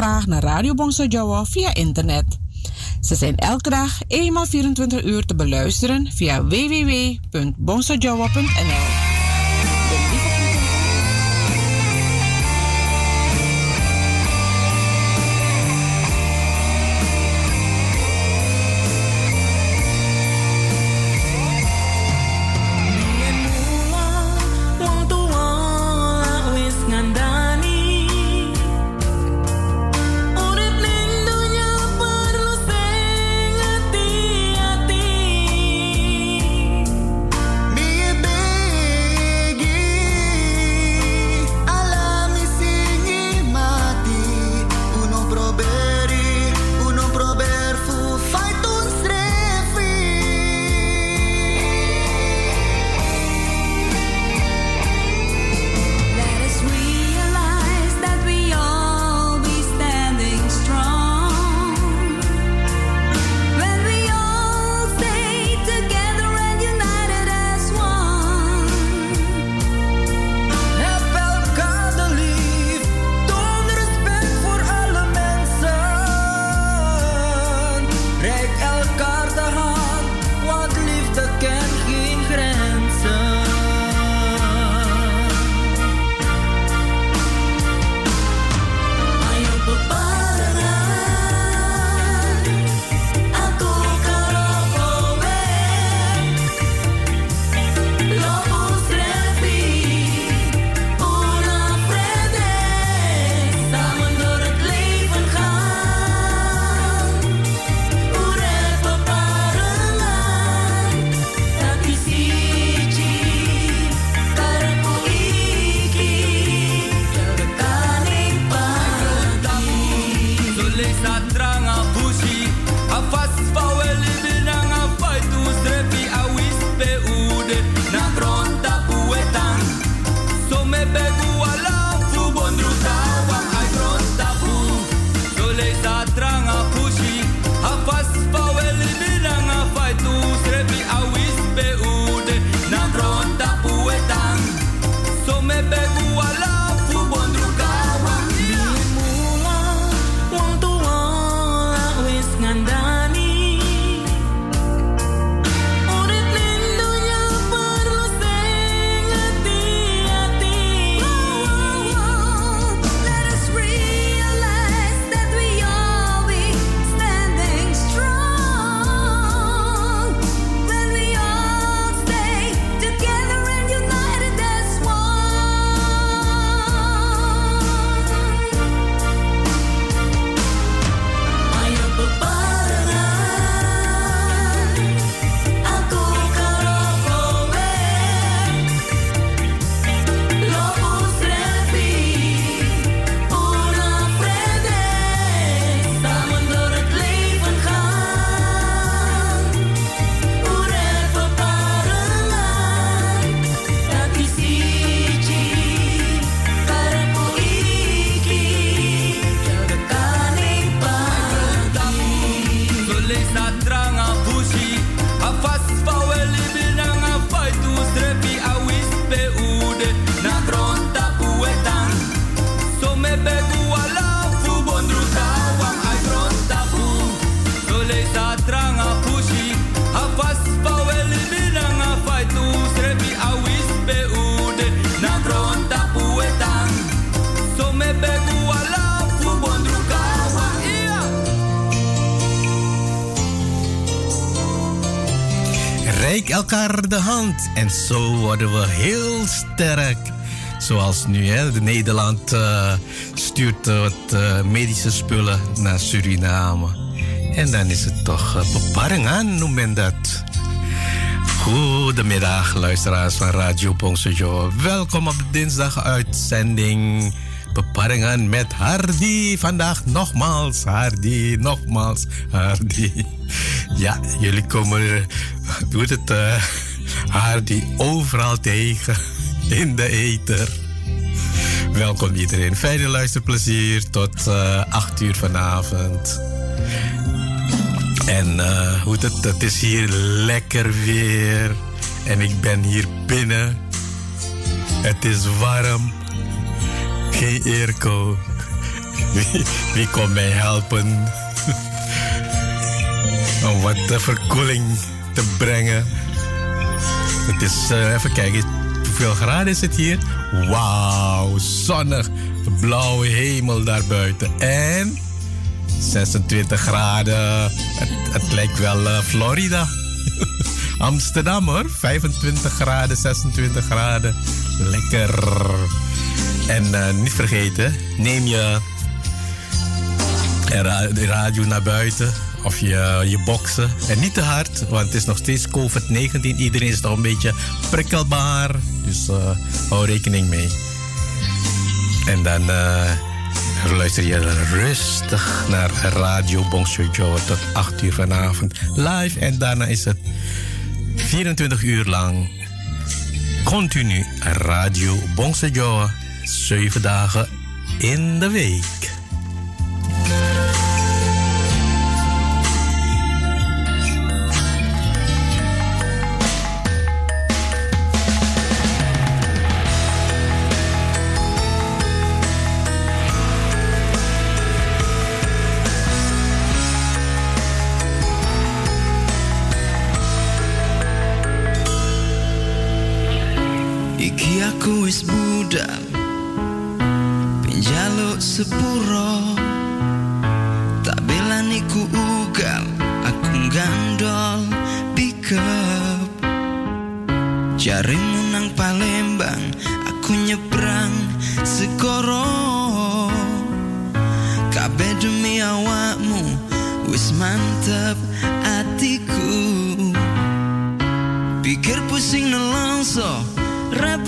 Graag naar Radio Bongso Jawa via internet. Ze zijn elke dag eenmaal 24 uur te beluisteren via www.bongsojawa.nl. Reik elkaar de hand en zo worden we heel sterk. Zoals nu, hè? De Nederland uh, stuurt uh, wat uh, medische spullen naar Suriname. En dan is het toch uh, beparing aan, noem men dat. Goedemiddag, luisteraars van Radio Bongsojo. Welkom op de dinsdag uitzending Beparingen met Hardy. Vandaag nogmaals Hardy, nogmaals Hardy. Ja, jullie komen, doet het, uh, Hardy overal tegen in de ether. Welkom iedereen. Fijne luisterplezier tot uh, 8 uur vanavond. En hoe het, het is hier lekker weer. En ik ben hier binnen. Het is warm. Geen airco. Wie, kon mij helpen om wat de verkoeling te brengen? Het is, uh, even kijken, hoeveel graden is het hier? Wauw, zonnig. Blauwe hemel daar buiten. En 26 graden. Het, lijkt wel uh, Florida. Amsterdam hoor. 25 graden, 26 graden. Lekker. En uh, niet vergeten, neem je de radio naar buiten of je, je boksen. En niet te hard, want het is nog steeds COVID-19. Iedereen is nog een beetje prikkelbaar. Dus uh, hou rekening mee. En dan uh, luister je rustig naar Radio Bongsojo tot 8 uur vanavond live. En daarna is het 24 uur lang continu Radio Bongsojo. 7 dagen in de week. Sepuro. Tak belani ku ugal Aku gandol pickup. Jarimu nang Palembang Aku nyebrang segoro Kabeh demi awakmu Wis mantep atiku. Pikir pusing nelongso Ra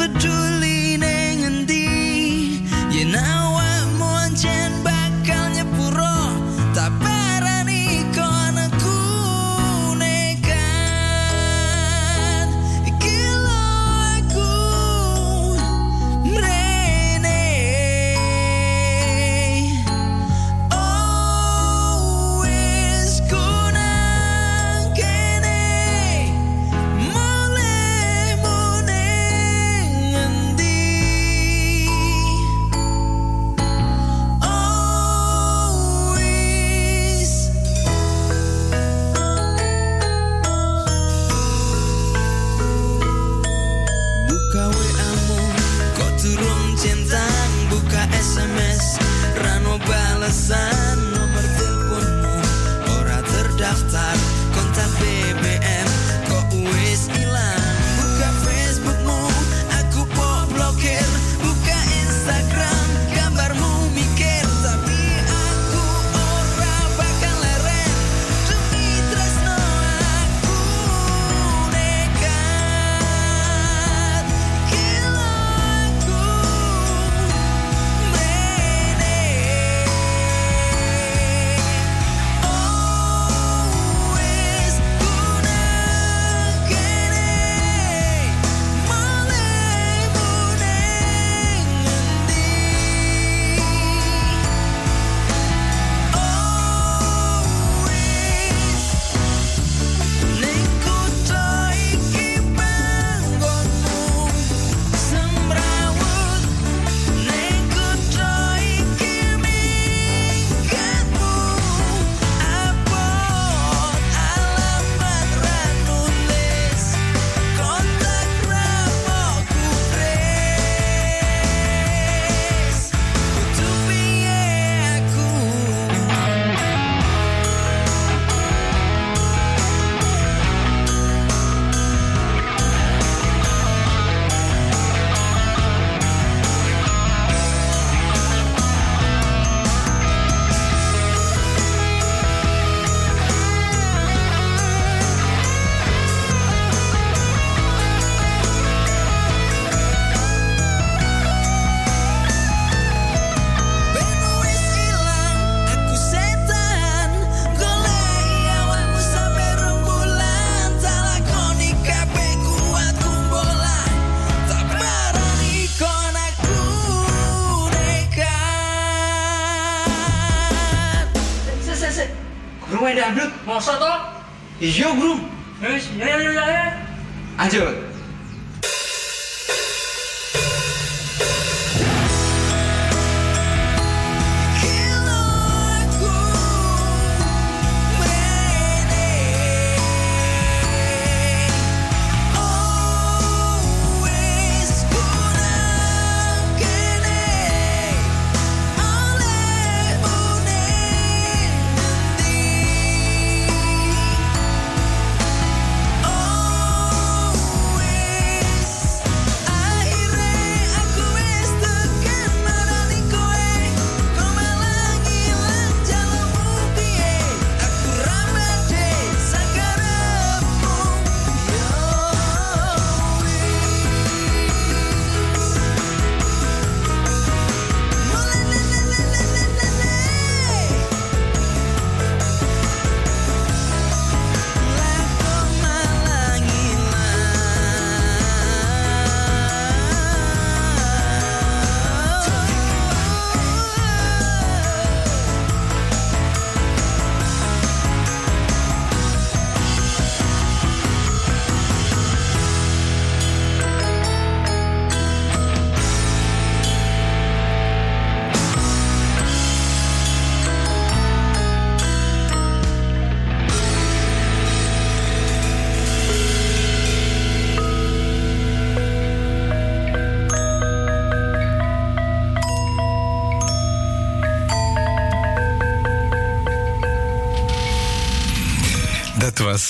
is your group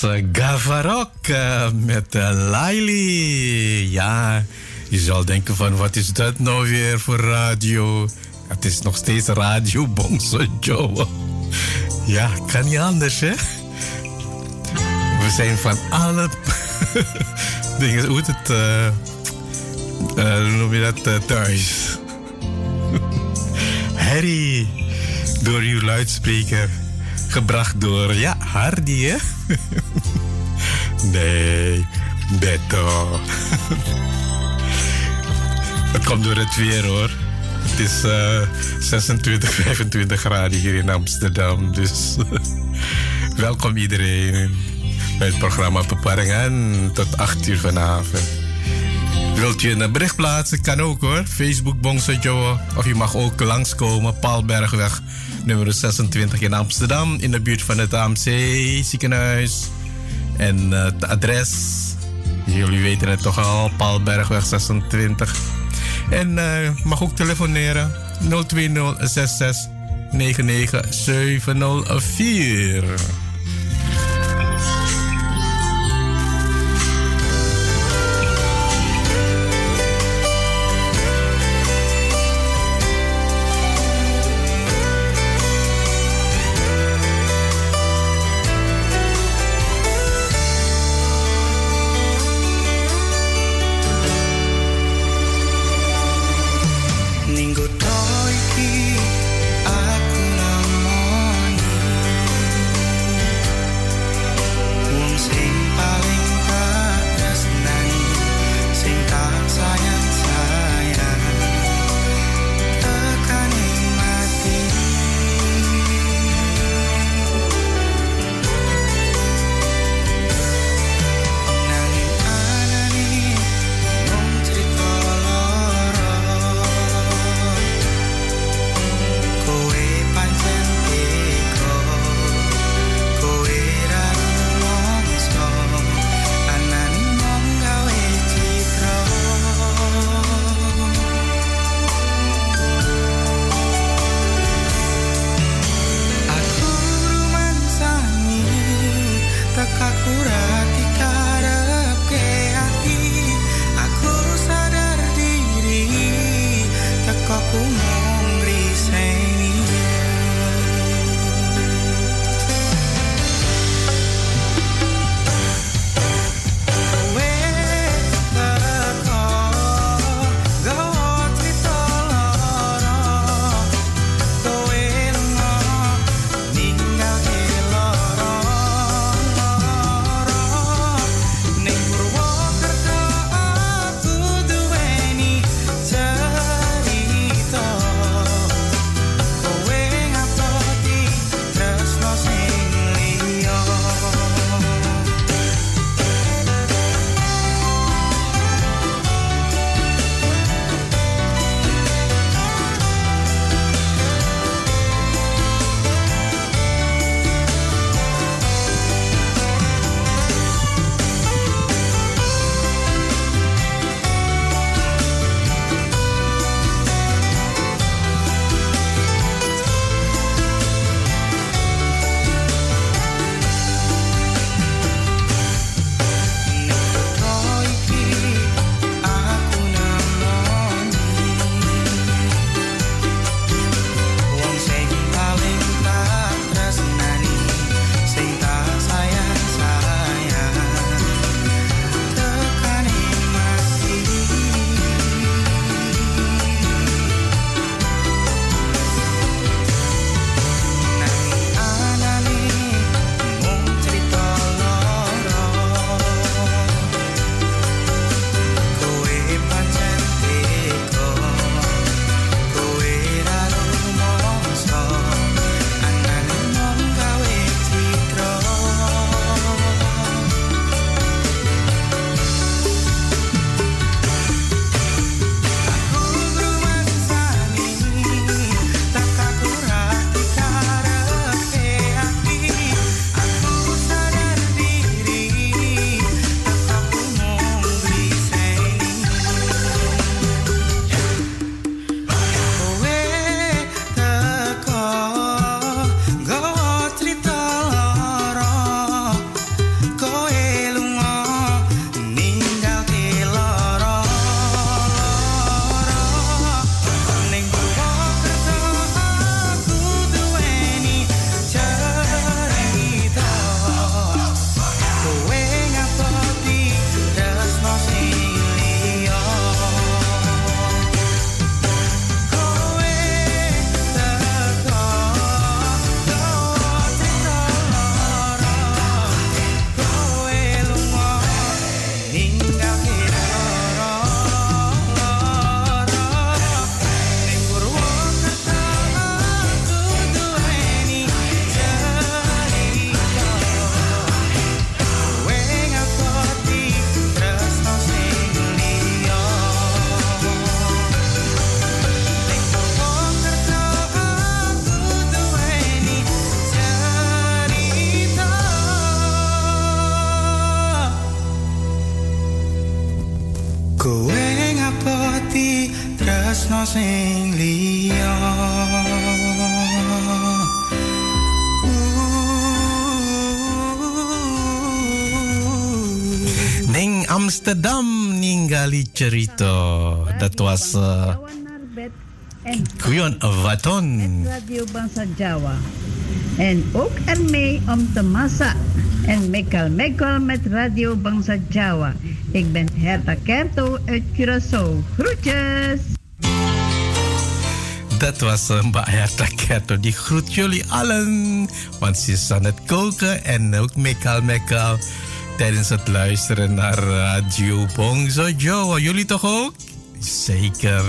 was eh, Gavarok eh, met uh, Laili. Ja, je zal denken van wat is dat nou weer voor radio? Het is nog steeds radio Bongso Joe. Ja, kan niet anders hè? We zijn van alle dingen, hoe het, eh, eh, noem je dat, eh, thuis. Harry, door uw luidspreker. Gebracht door, ja, Hardy, hè? nee, Beto. het komt door het weer, hoor. Het is eh 26, 25 graden hier in Amsterdam. Dus welkom iedereen bij het programma Beparingen tot 8 uur vanavond. Wilt je een bericht plaatsen? Kan ook hoor. Facebook Bongsojo. Of je mag ook langskomen. Paalbergweg nummer 26 in Amsterdam. In de buurt van het AMC ziekenhuis. En uh, het adres. Jullie weten het toch al. Paalbergweg 26. En uh, mag ook telefoneren. 020 66 99 704. Amsterdam ningali cerita. Dat was uh, Kuyon Waton. Radio Bangsa Jawa. En ook ermee om te massa. En mekal mekal met Radio Bangsa Jawa. Ik ben Herta Kerto uit Curaçao. Groetjes! Dat was uh, Mbak Herta Kerto. Die groet jullie allen. Want ze is aan het koken en ook mekal mekal. Tijdens het luisteren naar Radio Bongso Joe. Jullie toch ook? Zeker.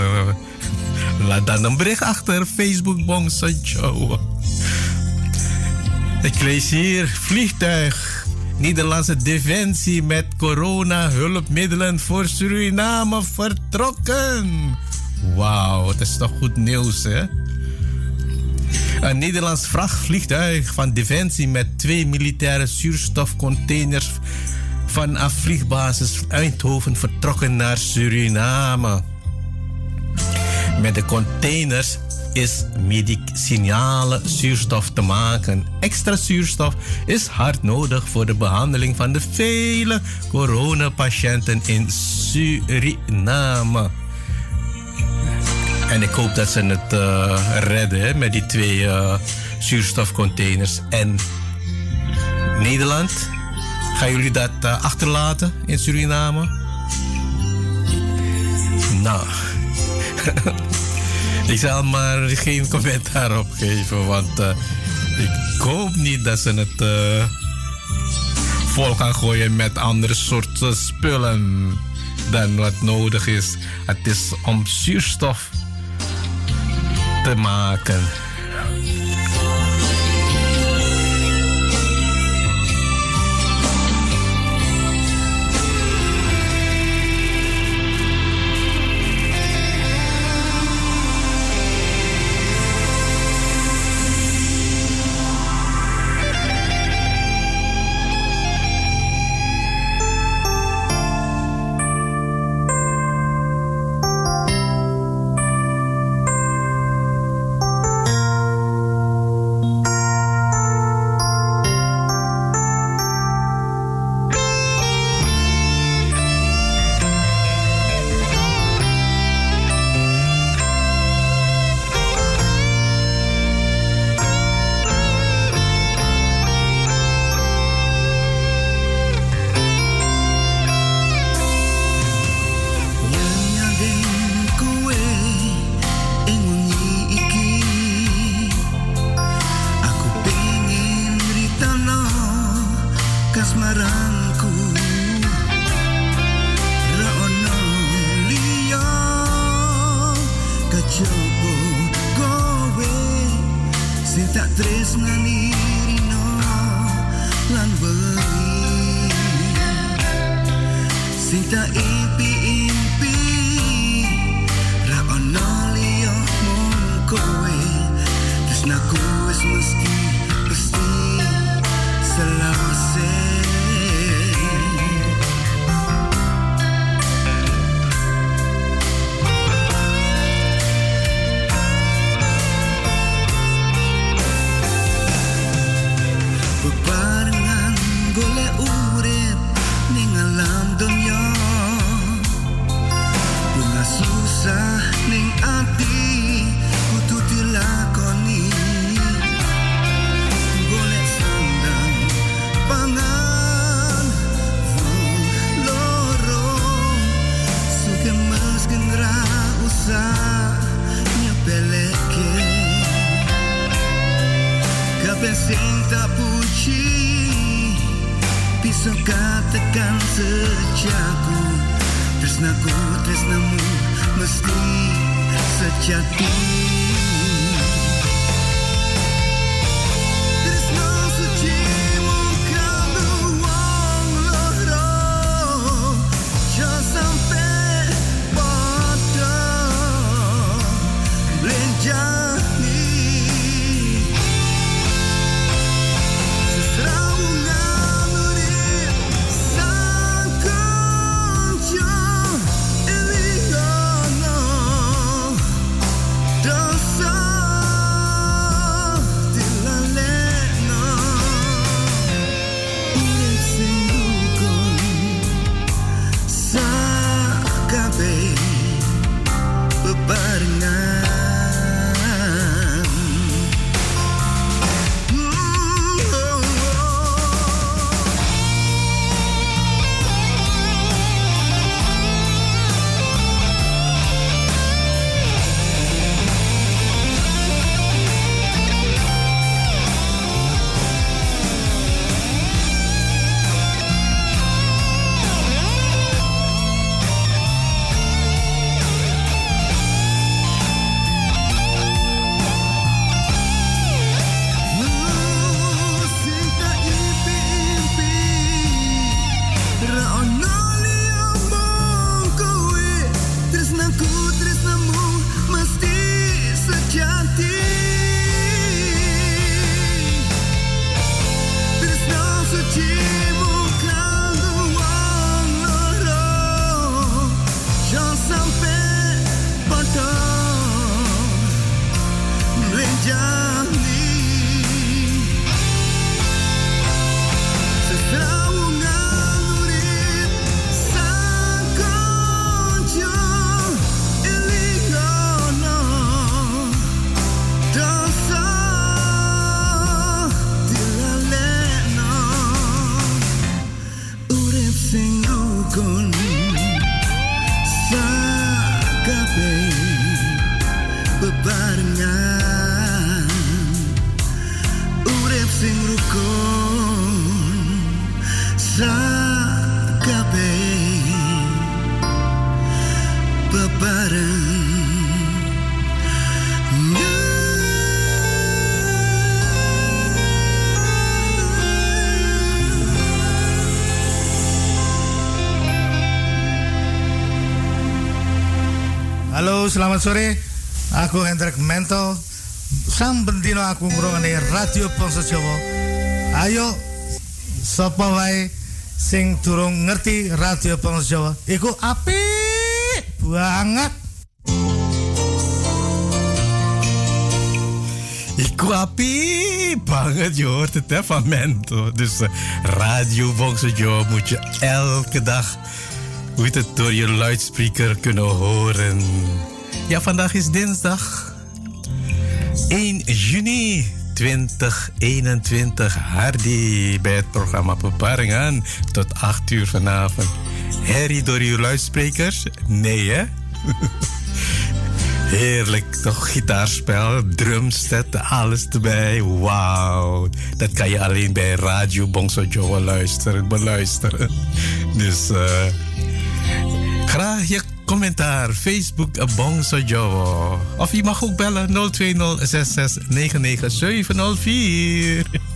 Laat dan een bericht achter. Facebook Bongso Joe. Ik lees hier vliegtuig. Nederlandse defensie met corona-hulpmiddelen voor Suriname vertrokken. Wauw, dat is toch goed nieuws, hè? Een Nederlands vrachtvliegtuig van Defensie met twee militaire zuurstofcontainers vanaf vliegbasis Eindhoven vertrokken naar Suriname. Met de containers is medicinale zuurstof te maken. Extra zuurstof is hard nodig voor de behandeling van de vele coronapatiënten in Suriname. En ik hoop dat ze het uh, redden hè, met die twee uh, zuurstofcontainers. En Nederland, gaan jullie dat uh, achterlaten in Suriname? Nou, ik zal maar geen commentaar op geven, want ik hoop niet dat ze het vol gaan gooien met andere soorten spullen dan wat nodig is. Het is om zuurstof te maken. Selamat sore. Aku Hendrik Mento. Sam bendino aku ngrungokne Radio Bangsa Jawa. Ayo sapa wae sing durung ngerti Radio Bangsa Jawa, iku apik banget. Iku api banget je hoort het Mento. Dus eh, Radio Bongso Joe moet je elke dag hoe het, door je luidspreker kunnen horen. Ja, vandaag is dinsdag 1 juni 2021. Hardy bij het programma Beparingen tot 8 uur vanavond. Harry door je luidsprekers? Nee hè? Heerlijk, toch? Gitaarspel, drumset, alles erbij. Wauw. Dat kan je alleen bij Radio Bongso Joe luisteren, beluisteren. Dus eh graag je commentaar. Facebook Bongso Joe. Of je mag ook bellen 020 66 99 704.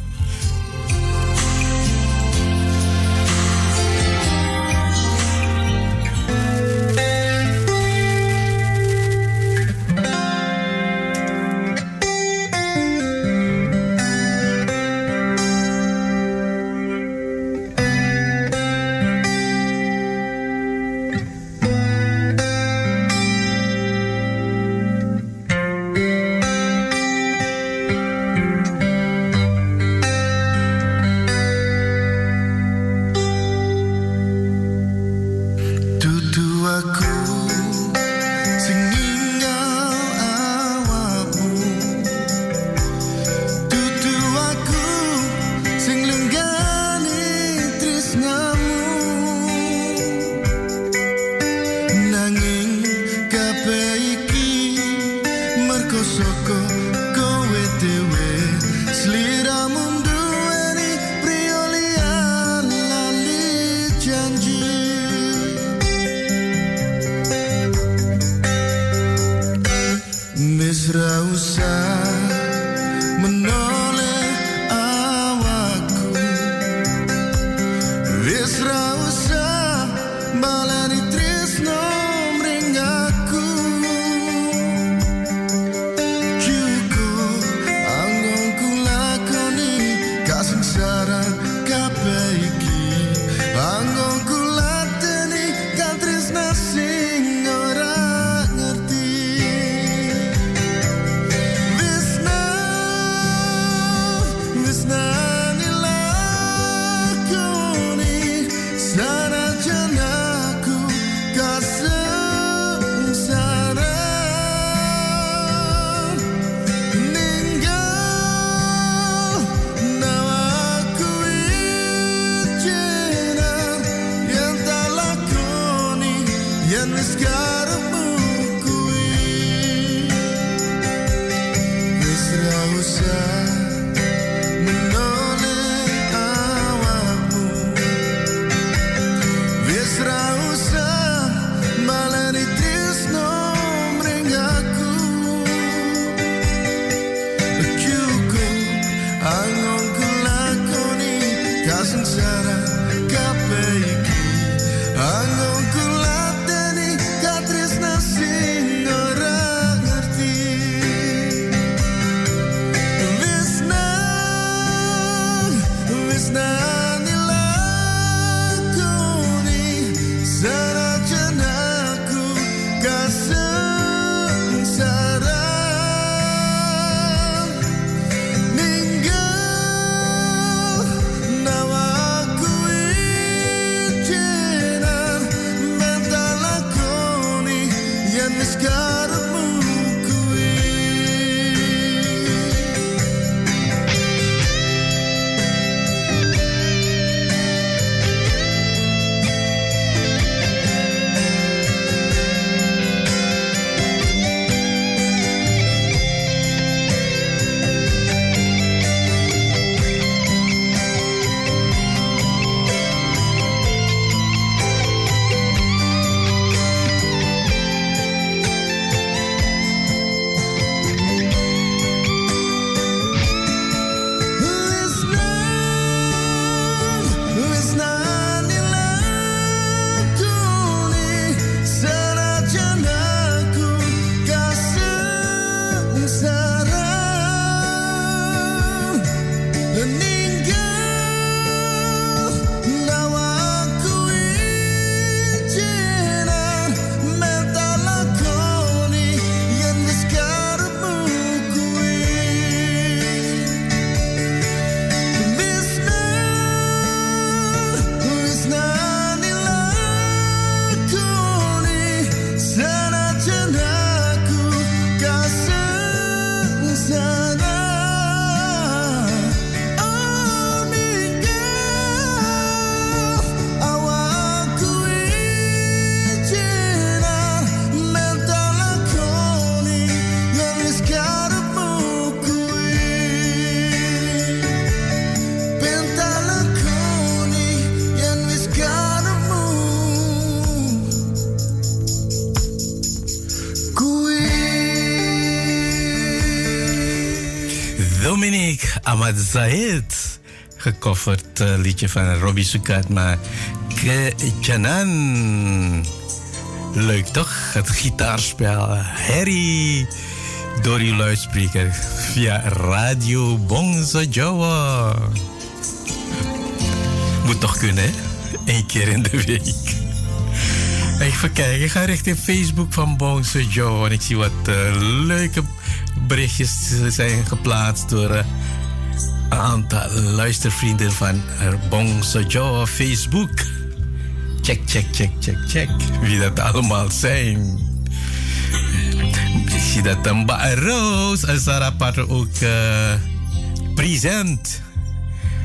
senza capelli qui hanno cullato Gecoverd liedje van Robbie Sukat. Maar Ke Janan. Leuk toch? Het gitaarspel. Harry. Door uw luidspreker. Via Radio Bongso Jawa. Moet toch kunnen, hè? Keer in de week. Even kijken, ik ga richting Facebook van Bongso Joe. En ik zie wat eh, leuke berichtjes zijn geplaatst door eh, aantal luistervrienden van Bongso Joe op Facebook. Check, check, check, check, check. Wie dat allemaal zijn. Ik zie dat een Roos en Sarah Pater ook eh, present.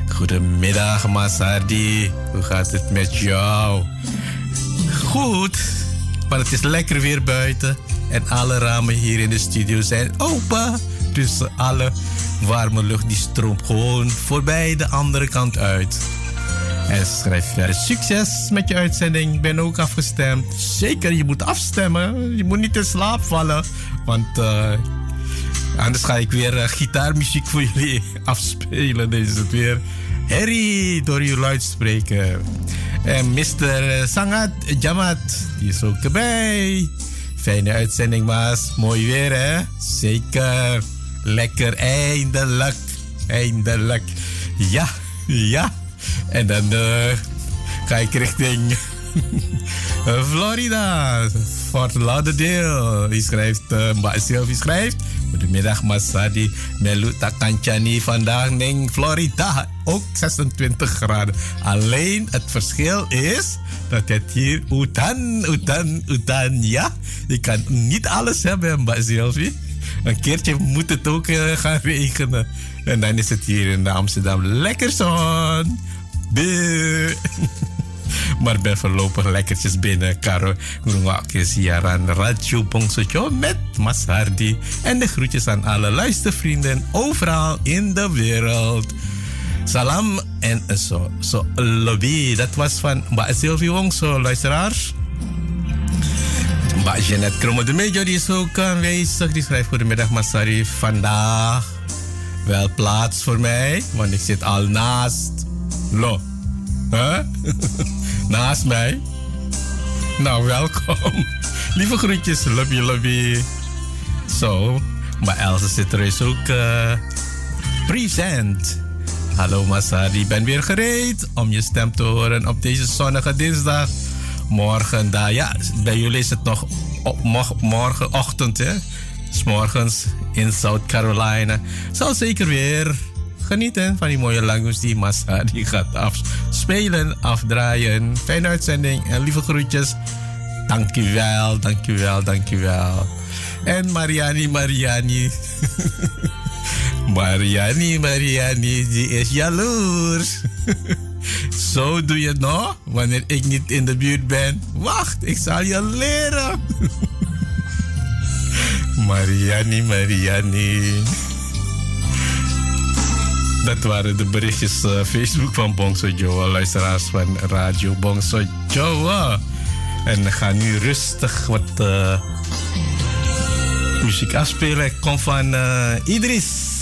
Goedemiddag, Masardi. Hoe gaat het met jou? Goed, maar het is lekker weer buiten. En alle ramen hier in de studio zijn open. Dus alle warme lucht die stroomt gewoon voorbij de andere kant uit. En schrijf verder succes met je uitzending. Ik ben ook afgestemd. Zeker, je moet afstemmen. Je moet niet in slaap vallen. Want uh, anders ga ik weer uh, gitaarmuziek voor jullie afspelen. Dan is het weer herrie door je luidspreker. En Mr. Sangat Jamat, die is ook erbij. Fijne uitzending, Maas. Mooi weer, hè? Zeker. Lekker, eindelijk. Eindelijk. Ja, ja. En dan uh, ga ik richting Florida. Fort Lauderdale. Die schrijft, uh, Mbak Sylvie schrijft. Goedemiddag, Masadi. Melu Takanchani vandaag in Florida. Ook 26 graden. Alleen het verschil is dat het hier utan, utan, utan. Ja, je kan niet alles hebben, Mbak Sylvie. Een keertje moet het ook uh, gaan regenen. En dan is het hier in Amsterdam lekker zon. Maar ben voorlopig lekkertjes binnen. Karo Groenwakje siaran Radio Bongsojo met Mas Hardy. En de groetjes aan alle luistervrienden overal in de wereld. Salam en zo, zo lobby. Dat was van Sylvie Wongso, luisteraars. Mbak Jeanette Kromme de Mejo, die is ook aanwezig. Die schrijft goedemiddag Masari. Vandaag wel plaats voor mij, want ik zit al naast. Lo. Huh? naast mij. Nou, welkom. Lieve groetjes, lobby, lobby. Zo, maar Elsa zit er is ook uh, present. Hallo Masari, ben weer gereed om je stem te horen op deze zonnige dinsdag. Morgen, daar, ja, bij jullie is het nog op, morgenochtend, hè? S morgens in South Carolina. Zal zeker weer genieten van die mooie langoes die Massa die gaat afspelen, afdraaien. Fijne uitzending en lieve groetjes. Dankjewel, dankjewel, dankjewel. En Mariani, Mariani. Mariani, Mariani, die is jaloers. Zo doe je het nog wanneer ik niet in de buurt ben. Wacht, ik zal je leren. Mariani, Mariani. Dat waren de berichtjes uh, Facebook van Bongso Joa, luisteraars van Radio Bongso Joa. En gaan nu rustig wat uh, muziek afspelen. Kom van uh, Idris.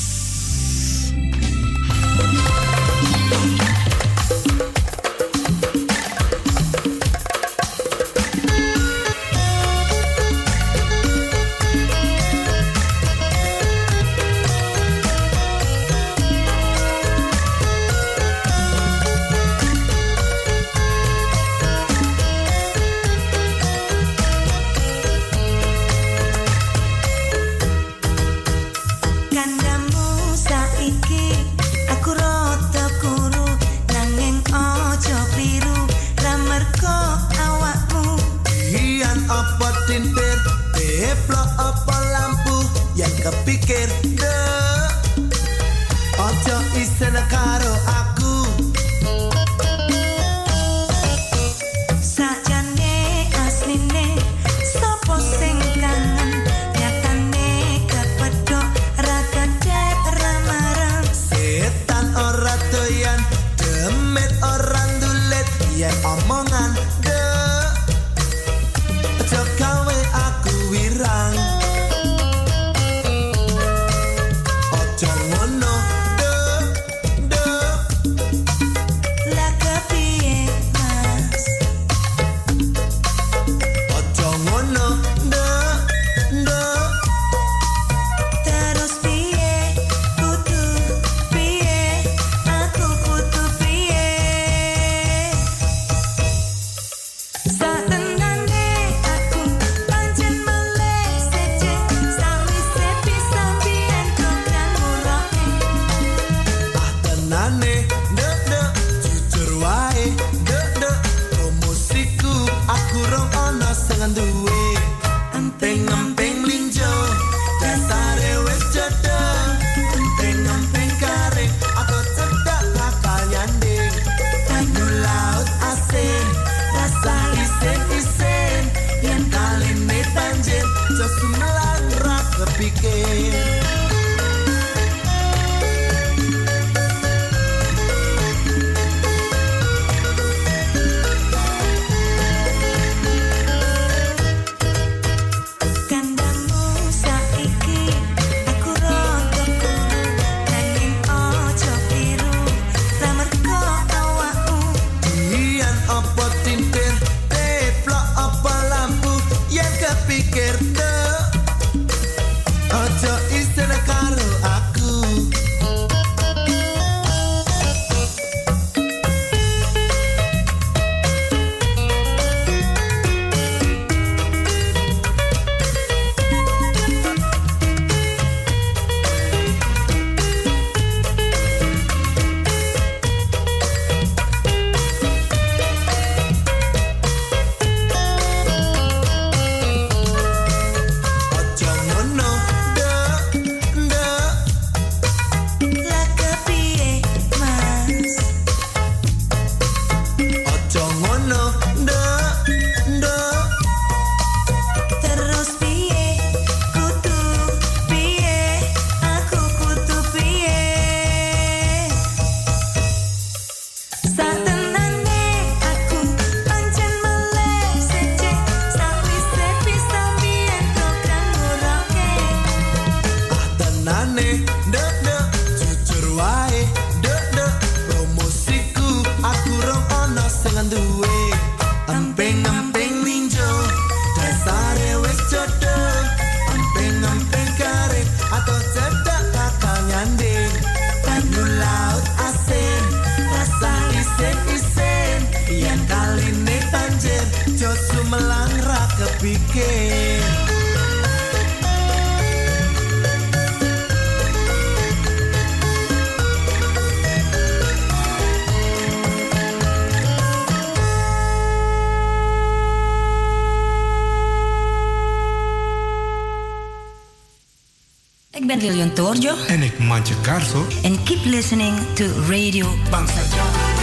ben Lilian Torjo. En ik Mantje Karso. En keep listening to Radio Bangsa.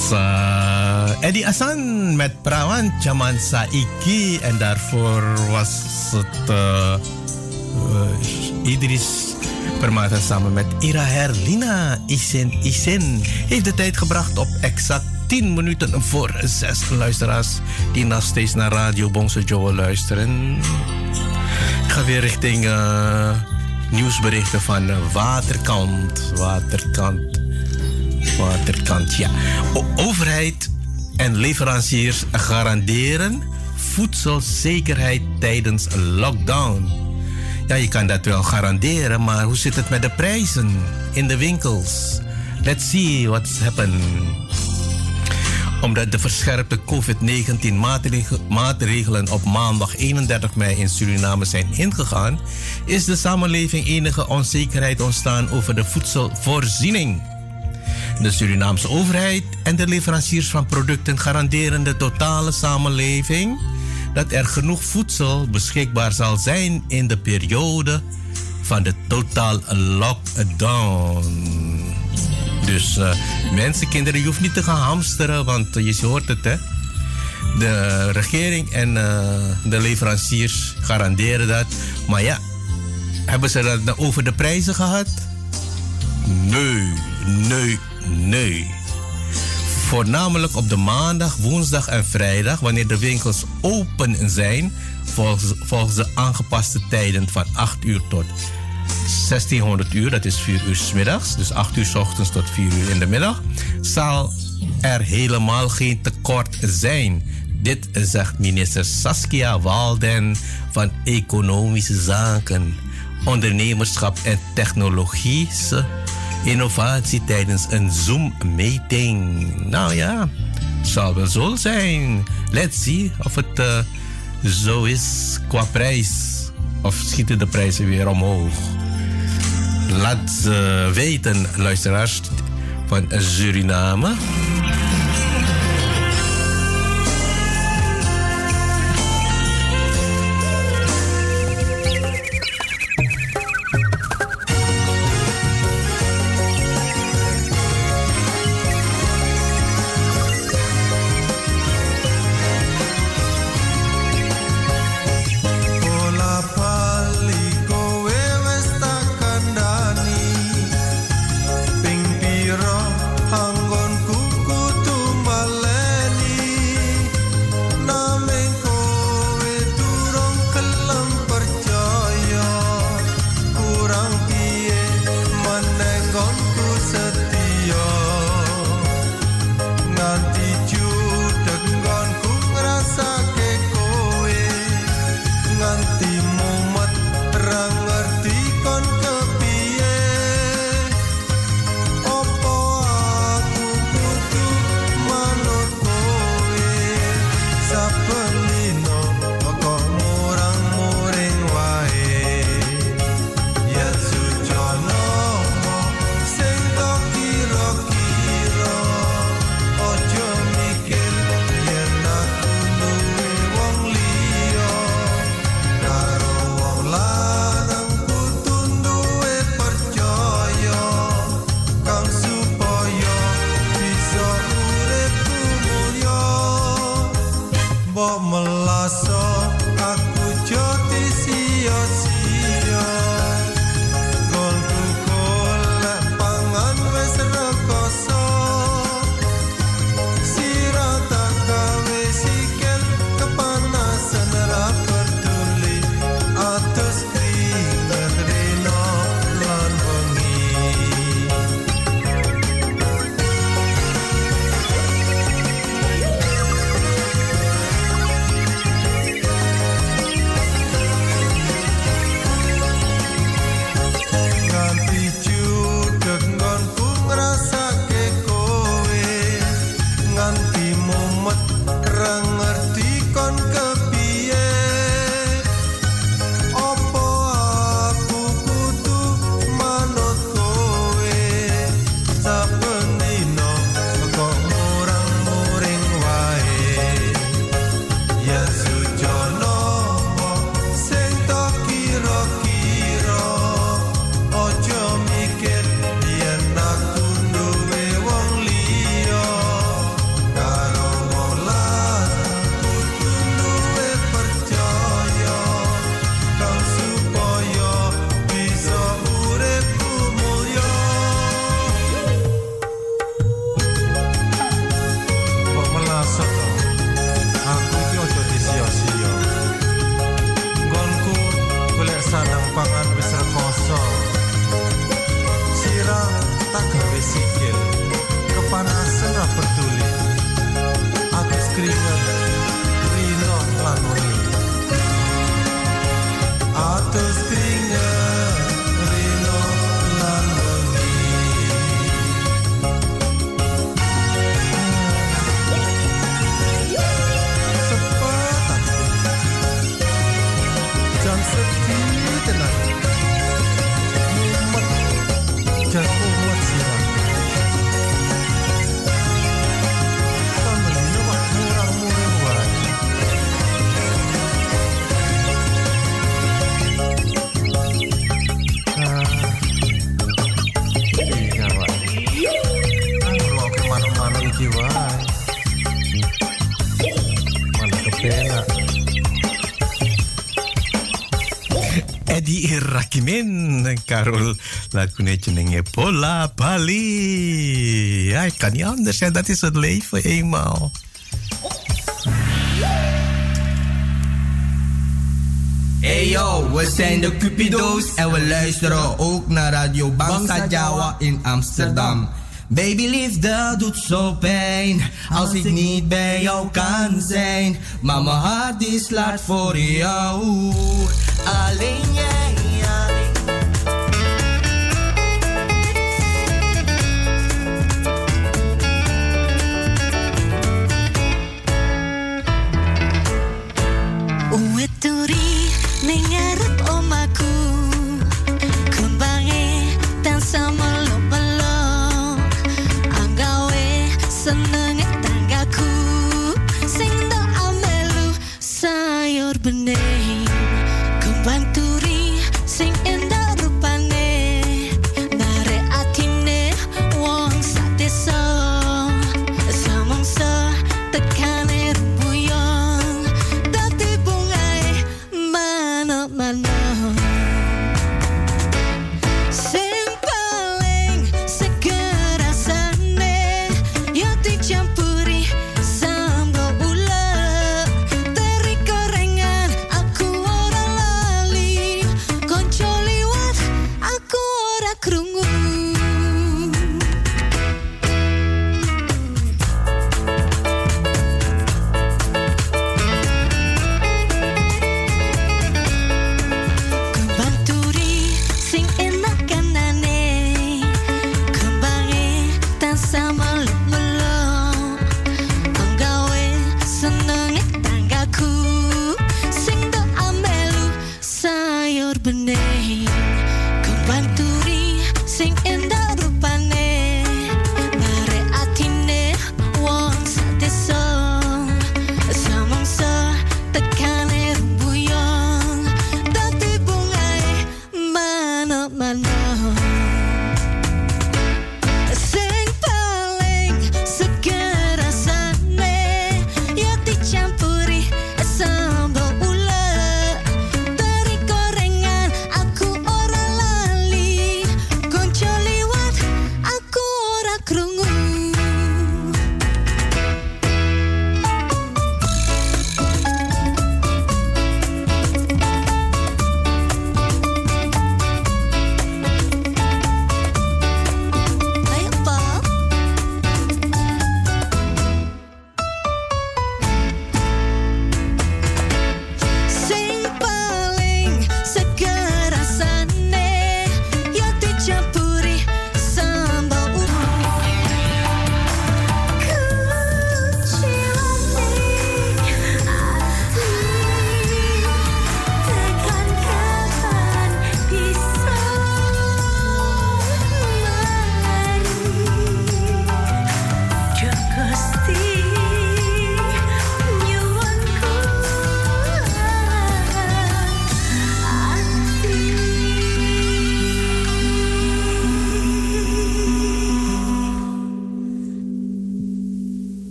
Was uh, Eddie met Prawan Chaman Saiki. En daarvoor was het uh, uh, Idris Permata samen met Ira Herlina. Isen Isen heeft de tijd gebracht op exact 10 minuten voor 6 luisteraars die nog steeds naar Radio Bongso Joe luisteren. Ik ga weer richting uh, nieuwsberichten van Waterkant. Waterkant. Ja. Overheid en leveranciers garanderen voedselzekerheid tijdens lockdown. Ja, je kan dat wel garanderen, maar hoe zit het met de prijzen in de winkels? Let's see what's happened. Omdat de verscherpte COVID-19 maatregelen op maandag 31 mei in Suriname zijn ingegaan, is de samenleving enige onzekerheid ontstaan over de voedselvoorziening. De Surinaamse overheid en de leveranciers van producten garanderen de totale samenleving dat er genoeg voedsel beschikbaar zal zijn in de periode van de totaal lockdown. Dus uh, mensen, kinderen, je hoeft niet te gaan hamsteren, want je hoort het hè. De regering en uh, de leveranciers garanderen dat. Maar ja, hebben ze dat over de prijzen gehad? Nee, nee, nee. Voornamelijk op de maandag, woensdag en vrijdag, wanneer de winkels open zijn, volgens, de aangepaste tijden van 8 uur tot 1600 uur, dat is 4 uur s middags, dus 8 uur s ochtends tot 4 uur in de middag, zal er helemaal geen tekort zijn. Dit zegt minister Saskia Walden van Economische Zaken, Ondernemerschap en Technologische Innovatie tijdens een Zoom-meeting. Nou ja, zal wel zo zijn. Let's see of het uh, zo is qua prijs. Of schieten de prijzen weer omhoog. Laat uh, weten, luisteraars van Suriname. Rakimin, Carol lagunetje nenge Pola Bali. Ja, ik kan niet anders, hè. dat is het leven eenmaal. Hey yo, we zijn de Cupido's en we luisteren ook naar Radio Bangsa Jawa in Amsterdam. Baby liefde doet zo pijn als ik niet bij jou kan zijn. Maar mijn hart die slaat voor jou. Alleen jij, alleen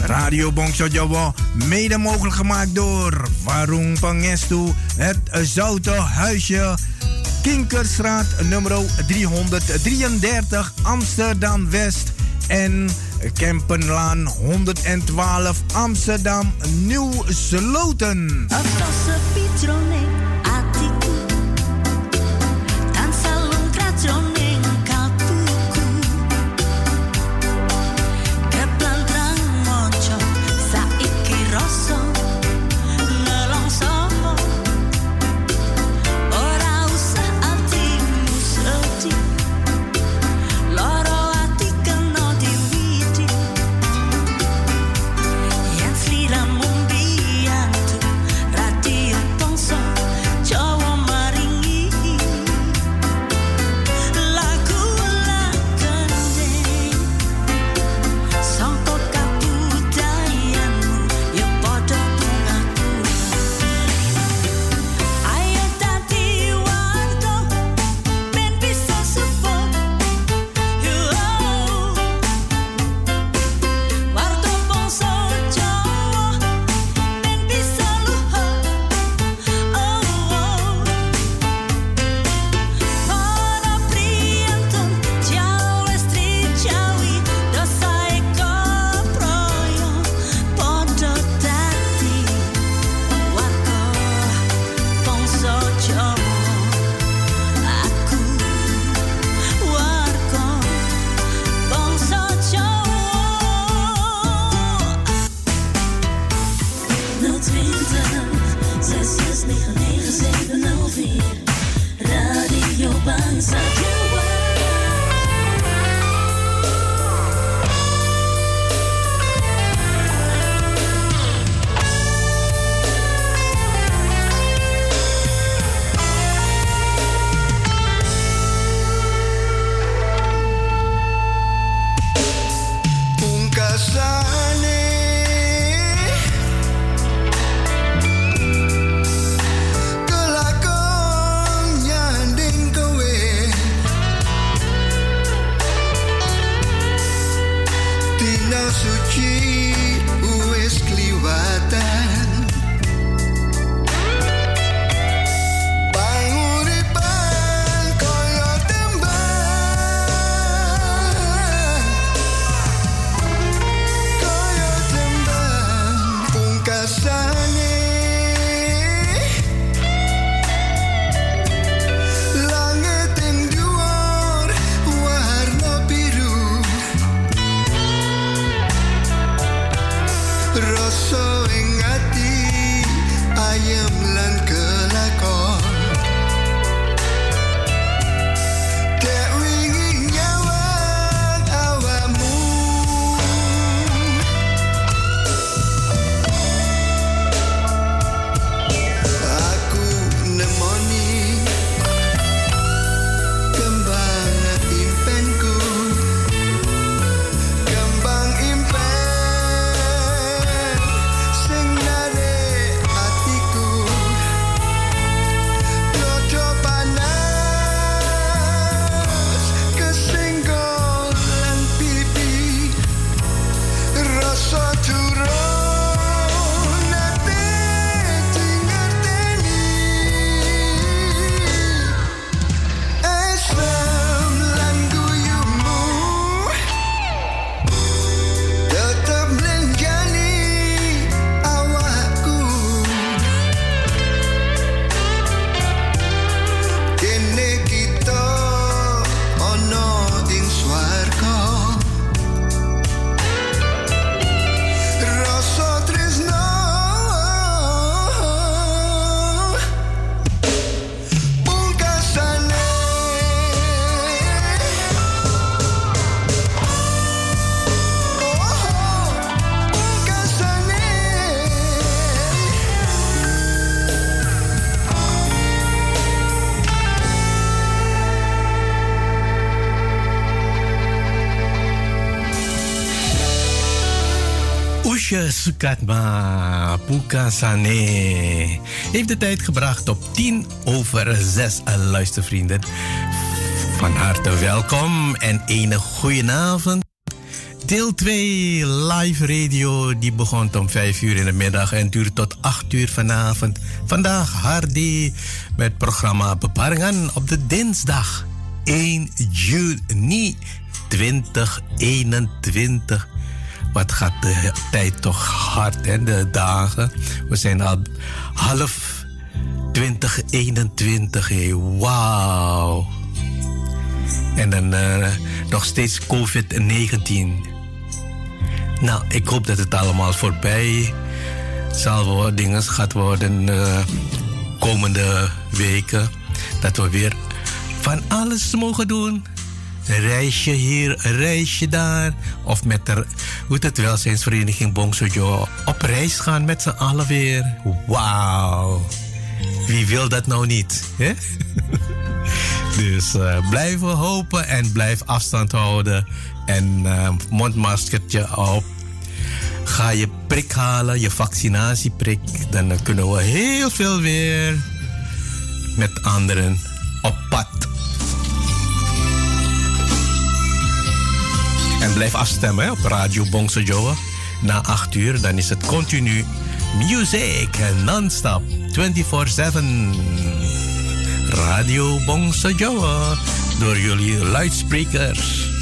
Radio Bongso Jawa, mede mogelijk gemaakt door Warung Pangestu, het Zoute Huisje, Kinkerstraat nummer 333 Amsterdam West en Kempenlaan 112 Amsterdam Nieuw Sloten. Sukatma Pukasane heeft de tijd gebracht op 10 over 6 luistervrienden. Van harte welkom en een goede avond. Deel 2 live radio die begon om 5 uur in de middag en duurt tot 8 uur vanavond. Vandaag Hardy met programma Beparingen op de dinsdag 1 juni 2021. Wat gaat de tijd toch hard? De dagen. We zijn al half 2021, hé. Wauw. En dan eh, nog steeds COVID-19. Nou, ik hoop dat het allemaal voorbij zal worden, dingen gaat worden de komende weken. Dat we weer van alles mogen doen. Reisje hier, reisje daar. Of met de hoe het, het welzijnsvereniging Bongsojo op reis gaan met z'n allen weer. Wauw. Wie wil dat nou niet? Hè? dus uh, blijven hopen en blijf afstand houden. En uh, mondmaskertje op. Ga je prik halen, je vaccinatieprik. Dan kunnen we heel veel weer met anderen op pad. En blijf afstemmen op Radio Bongso Joa. Na 8 uur, dan is het continu music non-stop 24-7. Radio Bongso Joa door jullie luidsprekers.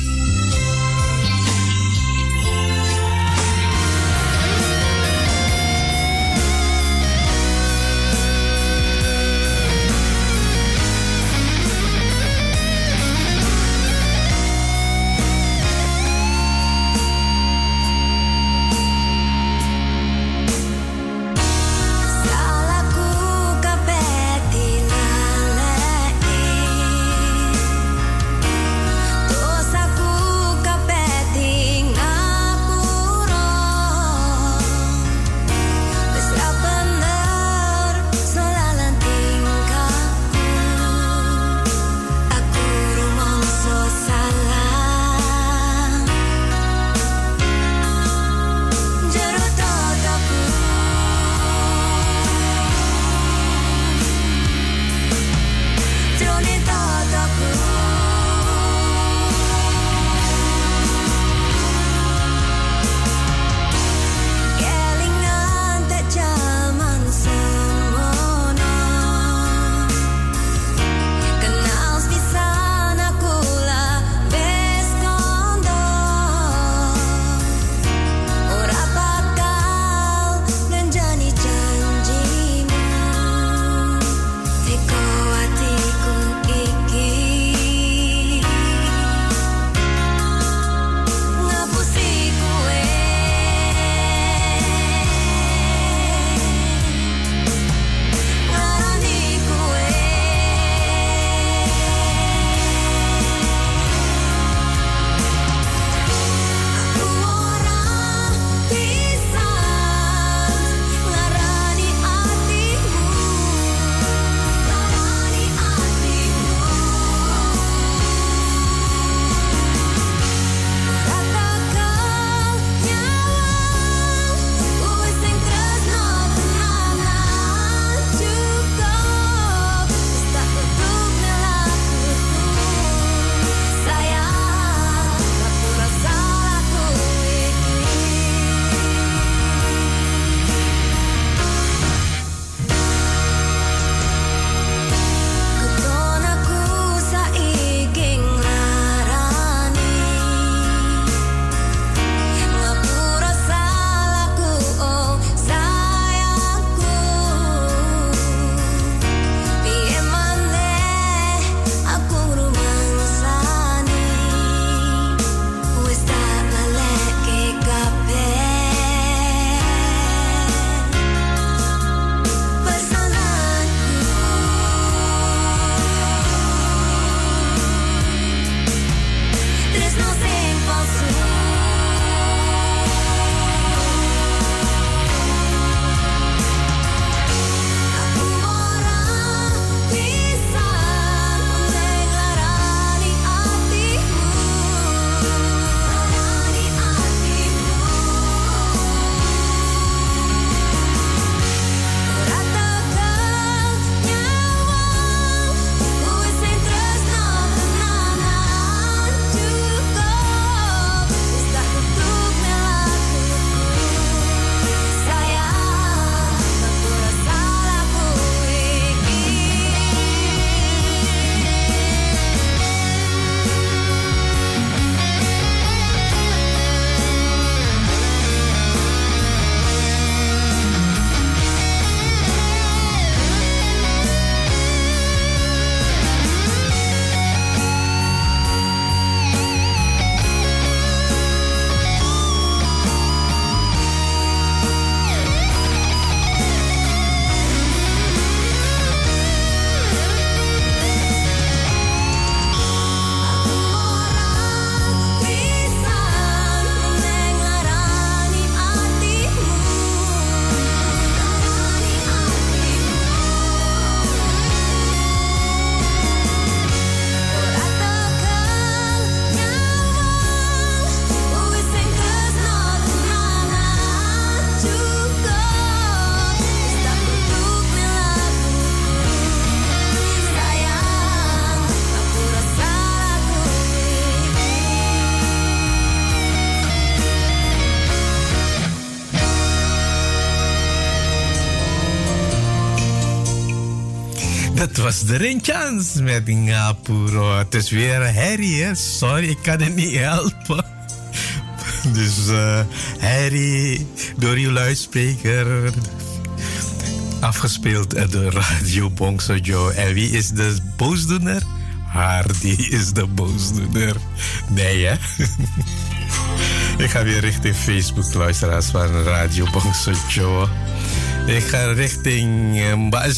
Was de Rinchans met Ngapuro. Het is weer Harry, hè? Sorry, ik kan het niet helpen. Dus uh, Harry, door uw luidspreker. Afgespeeld door Radio Bongso Joe. En wie is de boosdoener? Hardy is de boosdoener. Nee, hè? ik ga weer richting Facebook, luisteraars van Radio Bongso Joe. Ik ga richting eh, Mbak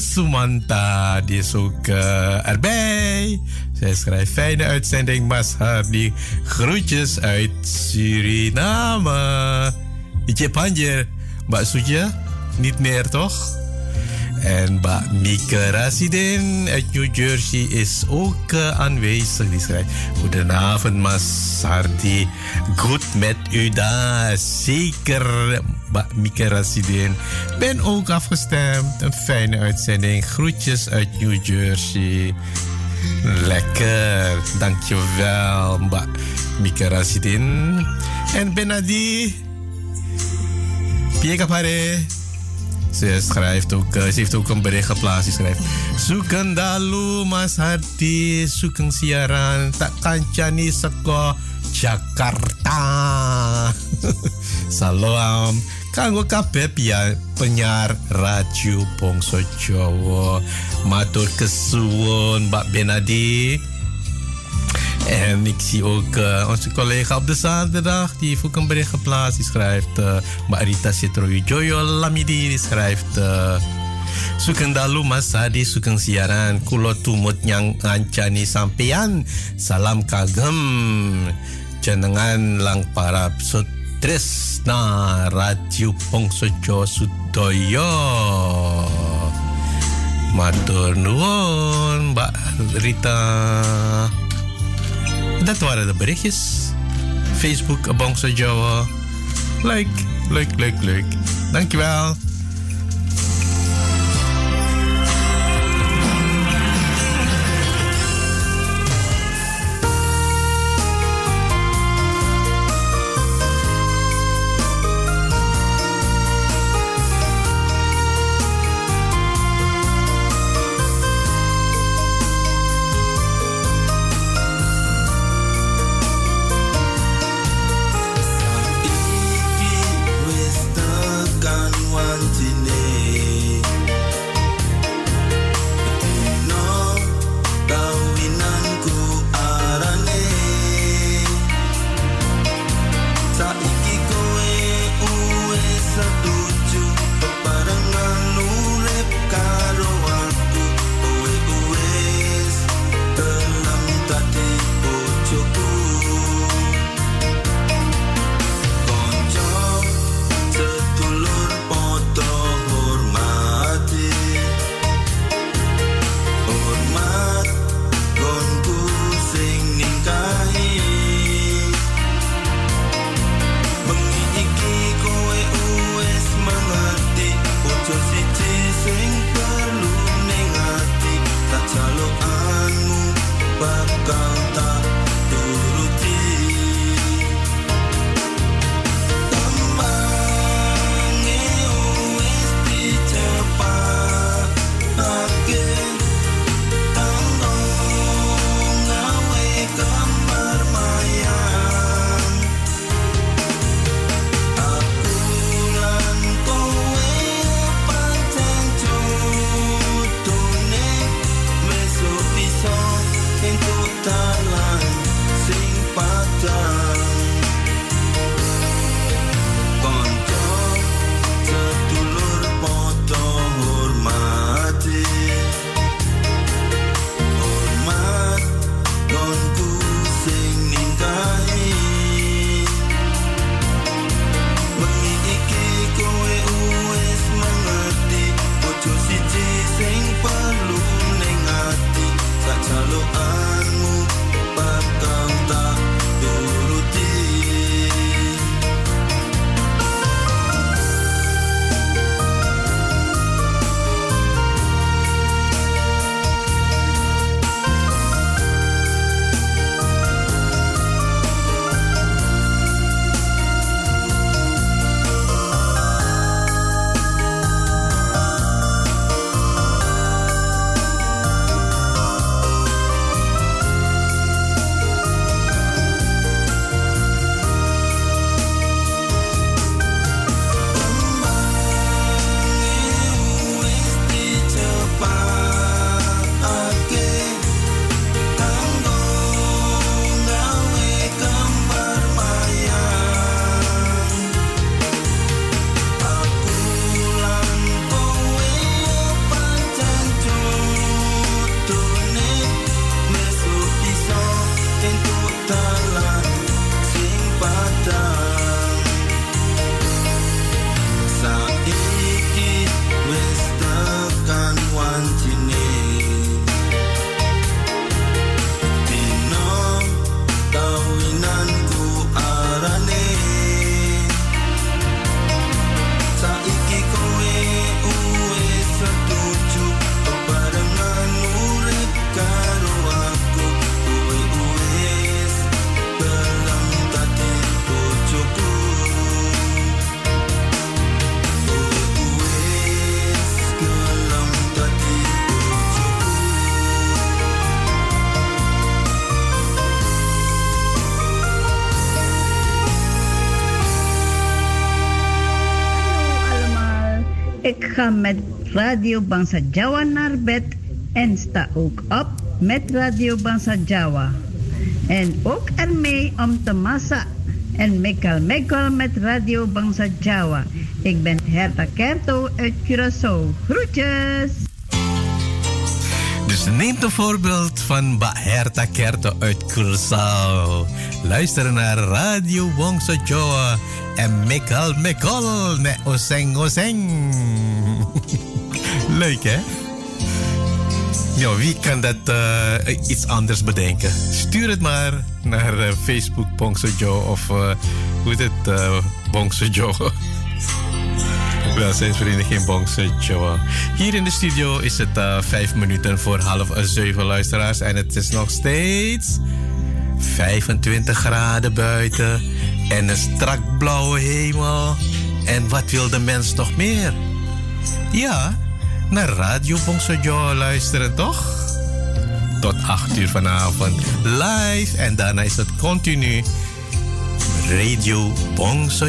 Sumanta. Die is ook uh, erbij. Zij schrijft fijne uitzending, Mas Hardy. Groetjes uit Suriname. Ietje Panjer. Mbak niet meer toch? En Mbak Mieke Rasidin uit New Jersey is ook uh, aanwezig. Die schrijft: Goedenavond, Mas Hardy. Goed met u daar. Zeker, Mbak Mieke Rasidin. Ben ook afgestemd. Een fijne uitzending. Groetjes uit New Jersey. Lekker. Dankjewel, Mbak Mieke Rasidin. En Benadi. Pieka pare. Ze schrijft ook, uh, ze heeft ook een bericht geplaatst. Ze schrijft: Zoeken dalu Mas Hardi, zoeken siaran, tak kancani seko Jakarta. Salam. Kanggo kabeh pia penyiar radio Bongso Jawa. Matur kesuwun Mbak Benadi. En ik zie ook uh, onze collega op de zaterdag, die heeft ook een bericht geplaatst. Die schrijft, uh, Marita Citroën Joyo Lamidi, die schrijft... Uh, Suken dalu masadi suken siaran. Kulo tumut nyang ngancani sampean. Salam kagem. Jenengan lang para sotres na radio pongsojo sudoyo matur nuwun Mbak Rita dat waren de berichtjes. Facebook, Bongso Jawa. Leuk, leuk, leuk, leuk. Dankjewel. Met Radio Bangsa Jawa naar bed en sta ook op met Radio Bangsa Jawa. En ook ermee om te massa en mekal mekal met Radio Bangsa Jawa. Ik ben Herta Kerto uit Curaçao. Groetjes! Dus neemt een voorbeeld van Baherta Kerto uit Curaçao. Luister naar Radio Wongso Joa en Mekal Mekal met Oseng Oseng. Leuk hè? Ja, wie kan dat eh, iets anders bedenken? Stuur het maar naar eh, Facebook Bongso Joe of uh, hoe heet het? Uh, Bongso Joe. Welzijnsvereniging Bongso Joe. Hier in de studio is het vijf minuten voor half zeven luisteraars. En het is nog steeds 25 graden buiten. En een strak blauwe hemel. En wat wil de mens nog meer? Ja, naar Radio Bongso Joe luisteren toch? Tot 8 uur vanavond live. En daarna is het continu Radio Bongso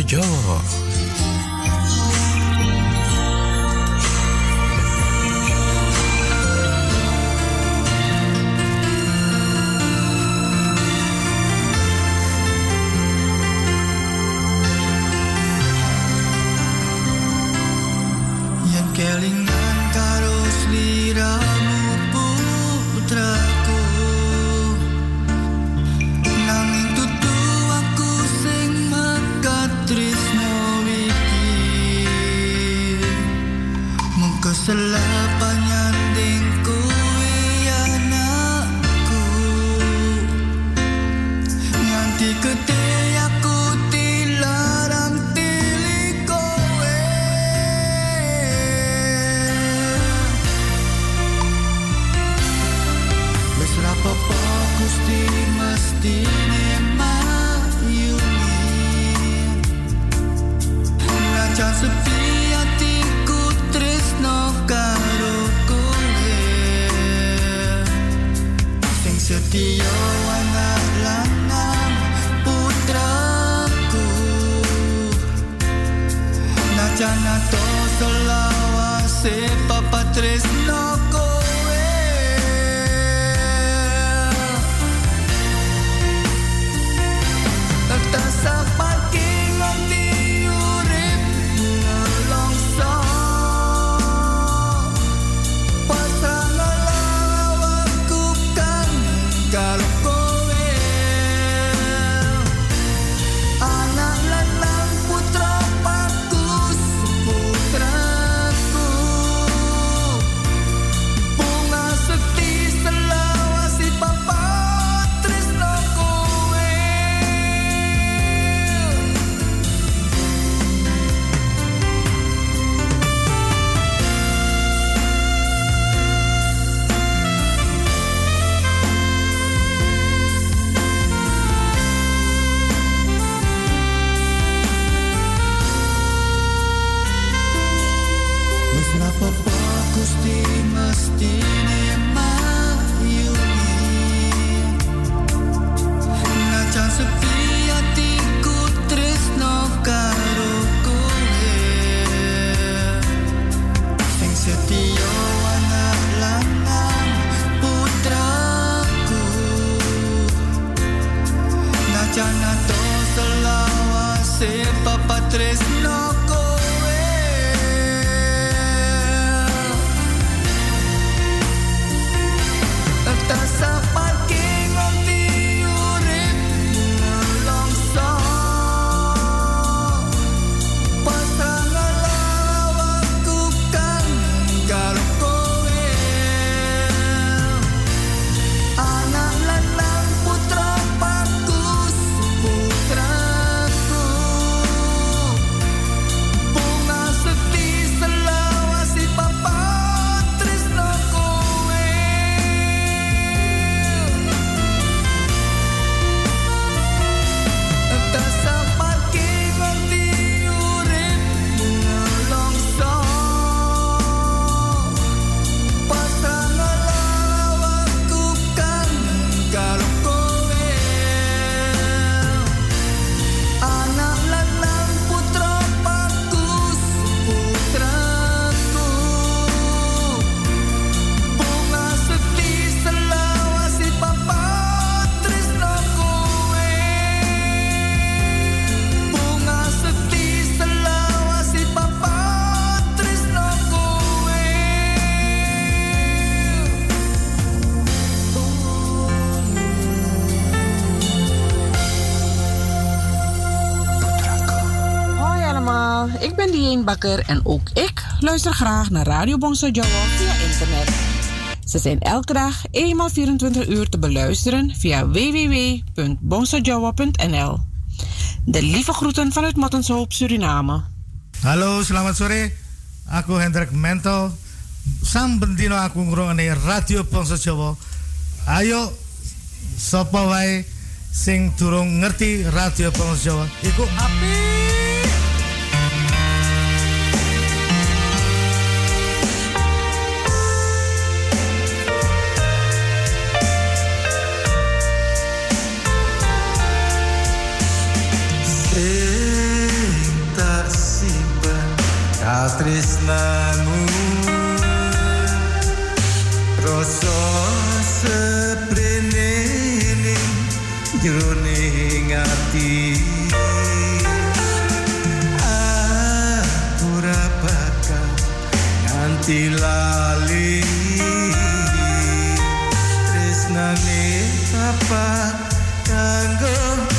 En ook ik luister graag naar Radio Bongsojowo via internet. Ze zijn elke dag eenmaal 24 uur te beluisteren via www.bongsojowo.nl. De lieve groeten vanuit Mattenshoop, Suriname. Hallo, selamat sore. Aku Hendrik Mental. Sam bendino aku ngrungokne Radio Bangsa Jawa. Ayo sapa wae sing durung ngerti Radio Bangsa Jawa iku apik. Katresnamu Rasa seprene ning jroning ati Aku ora bakal nganti lali. Tresnane apa kanggo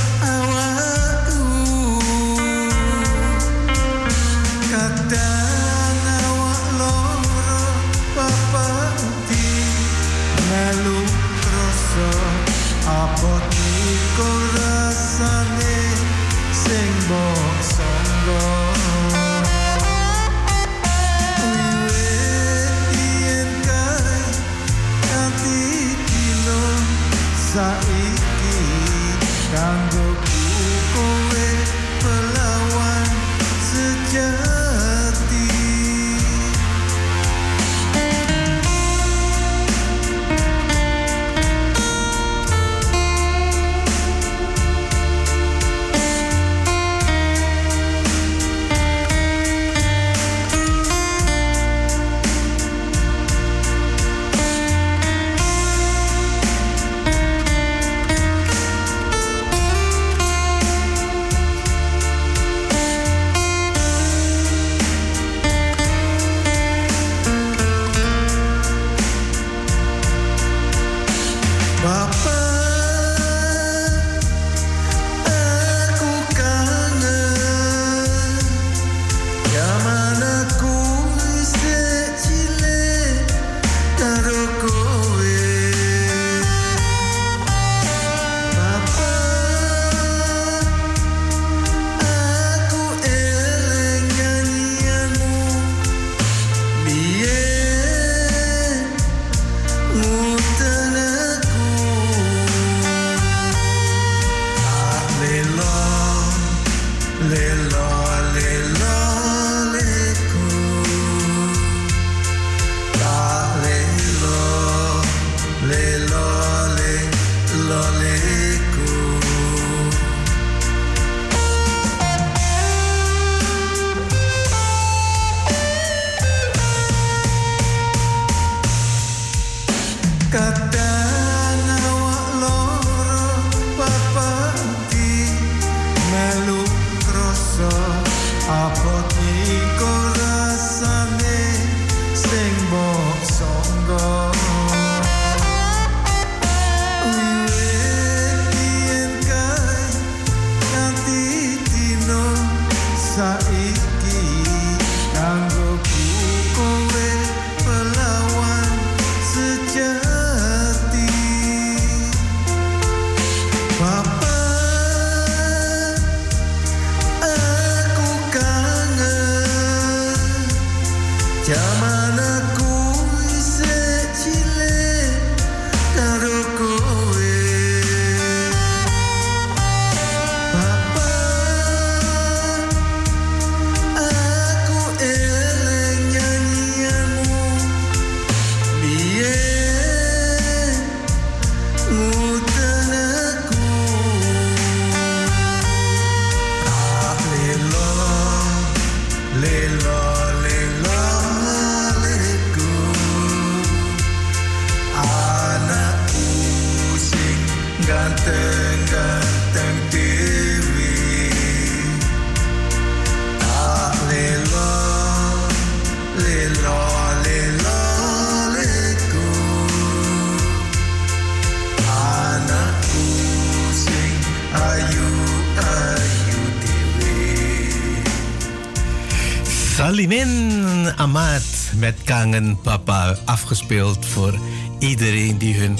met Kangen Papa. Afgespeeld voor iedereen die hun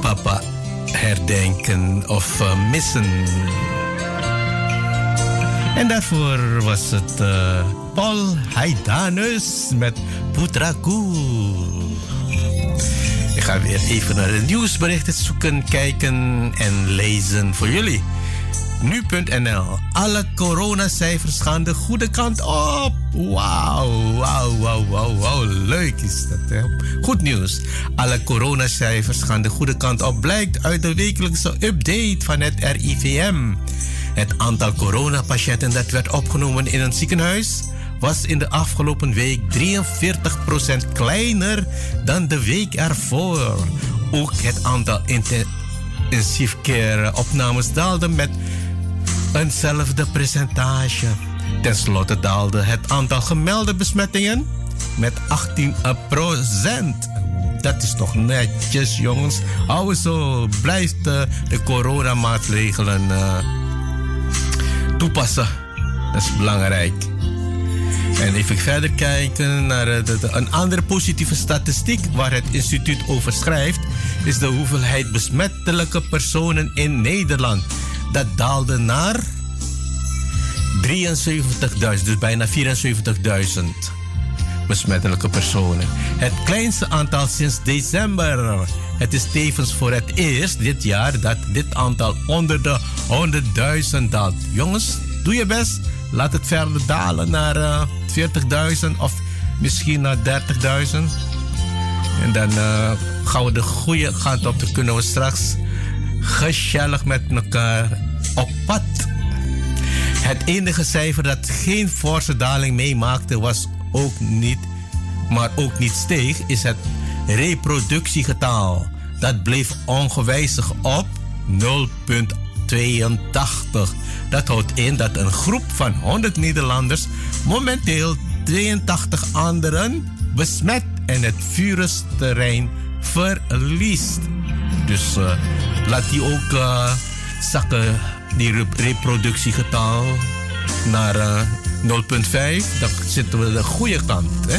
papa herdenken of uh, missen. En daarvoor was het uh, Paul Haidanus met Putraku. Ik ga weer even naar de nieuwsberichten zoeken, kijken en lezen voor jullie. Nu.nl. Alle coronacijfers gaan de goede kant op. Wauw, wauw, wauw, wauw, wauw. Leuk is dat. Hè? Goed nieuws. Alle coronacijfers gaan de goede kant op. Blijkt uit de wekelijkse update van het RIVM. Het aantal coronapatiënten dat werd opgenomen in een ziekenhuis was in de afgelopen week 43% kleiner dan de week ervoor. Ook het aantal intensive care opnames daalde met eenzelfde percentage. Ten slotte daalde het aantal gemelde besmettingen met 18% Dat is toch netjes, jongens. Hou zo, blijft de, de coronamaatregelen uh, toepassen. Dat is belangrijk. En even verder kijken naar de, een andere positieve statistiek waar het instituut over schrijft, is de hoeveelheid besmettelijke personen in Nederland. Dat daalde naar 73.000, dus bijna 74.000 besmettelijke personen. Het kleinste aantal sinds december. Het is tevens voor het eerst dit jaar dat dit aantal onder de 100.000 daalt. Jongens, doe je best. Laat het verder dalen naar uh, 40.000 of misschien naar 30.000. En dan uh, gaan we de goede kant op. Dan kunnen we straks gezellig met elkaar op pad. Het enige cijfer dat geen forse daling meemaakte was ook niet, maar ook niet steeg, is het reproductiegetal. Dat bleef ongewijzigd op 0,82. Dat houdt in dat een groep van 100 Nederlanders momenteel 82 anderen besmet en het virusterrein verliest. Dus uh, laat die ook uh, zakken, die reproductiegetal, naar uh, 0,5. Dan zitten we de goede kant. Hè?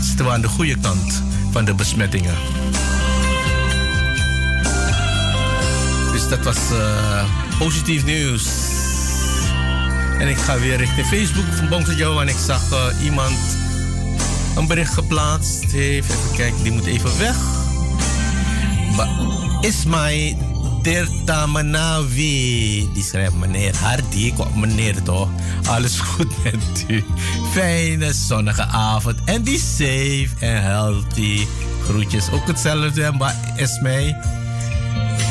Zitten we aan de goede kant van de besmettingen. Dus dat was positief nieuws. En ik ga weer richting Facebook van Bongse Joe en ik zag uh, iemand een bericht geplaatst heeft. Even kijken, die moet even weg. Maar Dirtamanawi. Die schrijft meneer Hardy. Ik meneer toch. Alles goed met u. Fijne zonnige avond. En be safe en healthy. Groetjes. Ook hetzelfde, maar Ismail.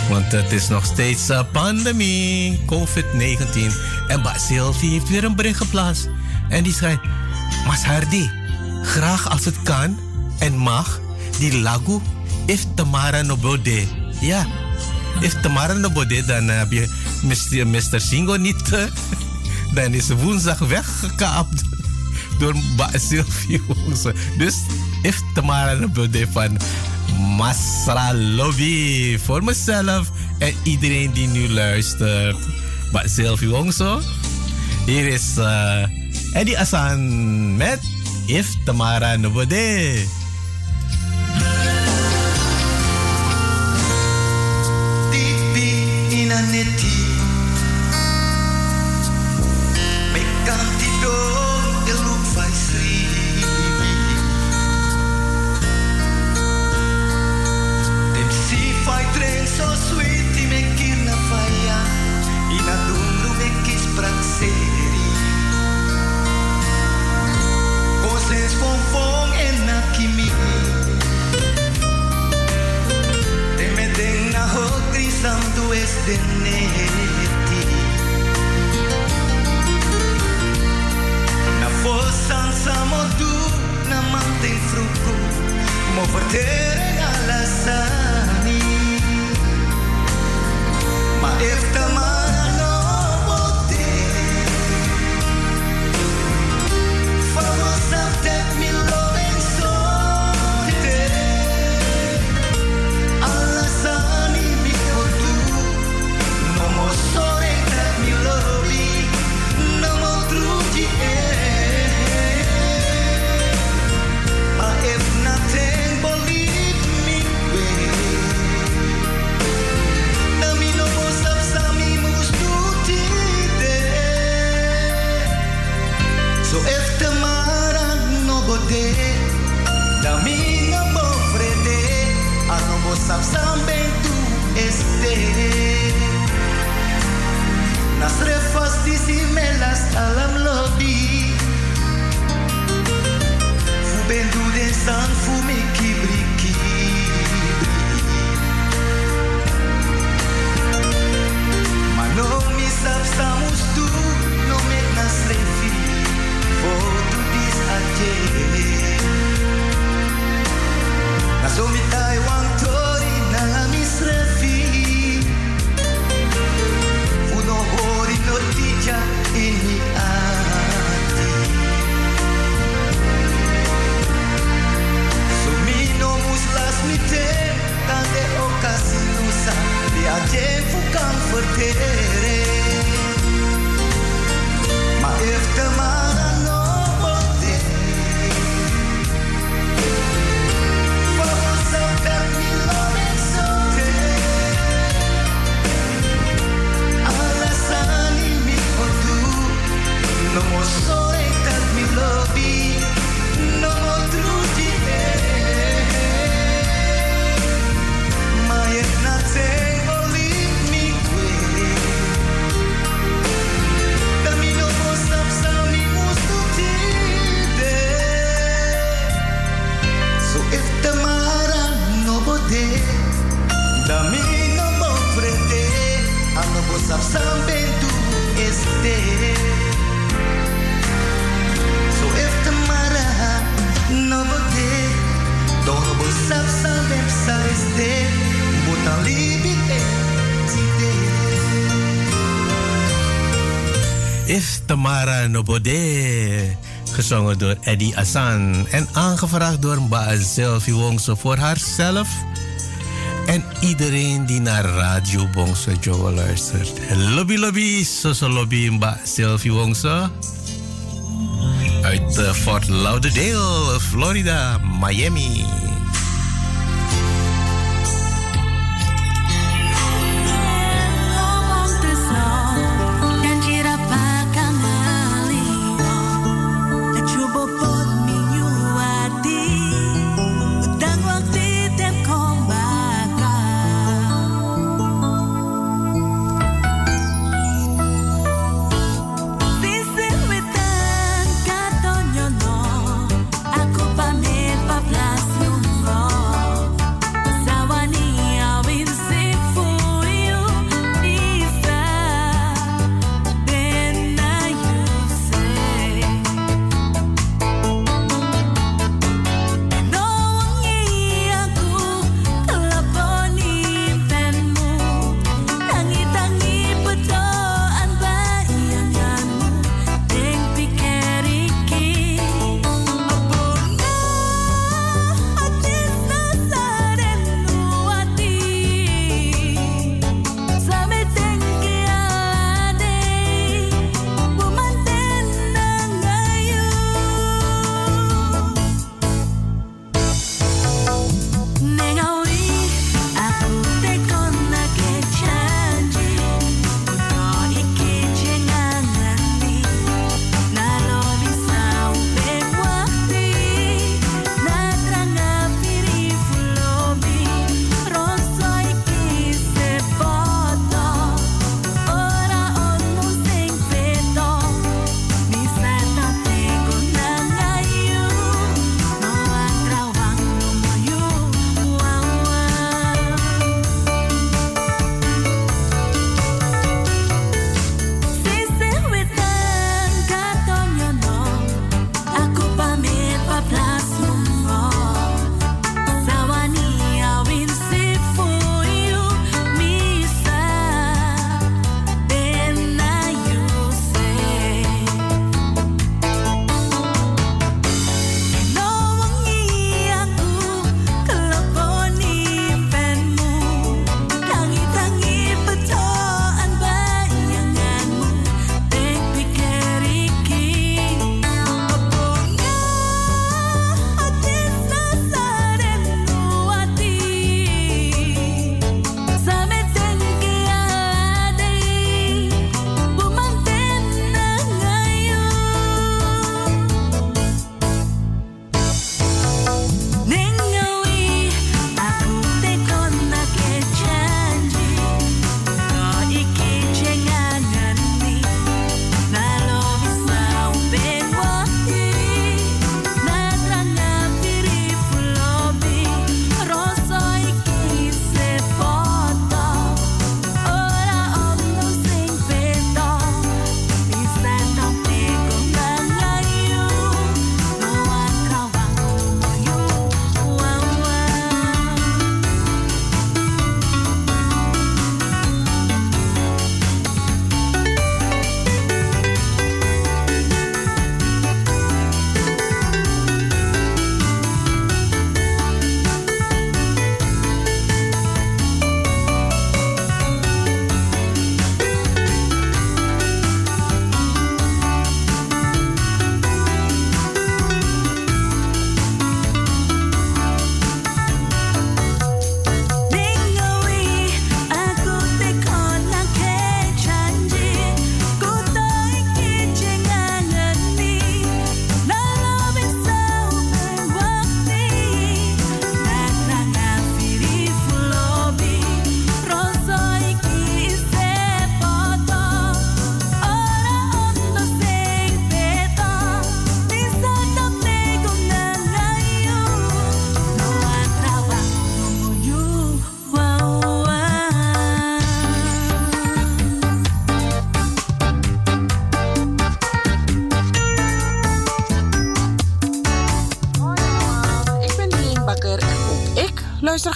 Want het is nog steeds een pandemie, COVID-19. En Ba Sylvie heeft weer een bericht geplaatst. En die schrijft: Mas Hardy, graag als het kan en mag, die lagu if Tamara no bode. Ja, if Tamara no bode, dan heb je Mr. Mr. Singo niet. Uh, dan is woensdag weggekaapt door Sylvie. Dus if Tamara no bode van Masra Lobby. Voor mezelf en iedereen die nu luistert. Maar Sylvie Wongso. Hier is uh, Eddie Asan met If Tamara Nobode. eternity. Neti Na fossan samo tu na fruco Mo vertere alla sani Ma the En aangevraagd door Mbaa Selfie Wongso voor haarzelf. En iedereen die naar Radio Wongso Joe luistert. Lobby Lobby, social Lobby Mbaa Selfie Wongso. Uit eh, Fort Lauderdale, Florida, Miami.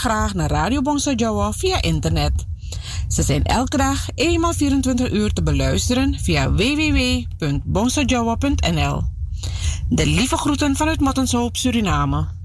Graag naar Radio Bongso Jawa via internet. Ze zijn elke dag eenmaal 24 uur te beluisteren via www.bongsojawa.nl. De lieve groeten vanuit Mattenshoop, Suriname.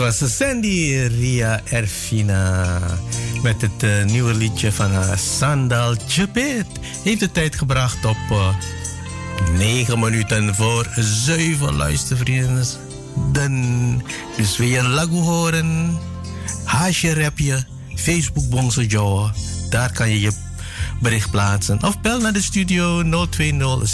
Was Sandy Ria Erfina met het uh, nieuwe liedje van haar Sandal Chapit. Heeft de tijd gebracht op uh, 9 minuten voor 7 luistervrienden. Dan dus weer een lagu horen. Haasje rapje. Facebook Bongso Joe. Daar kan je je bericht plaatsen. Of bel naar de studio 020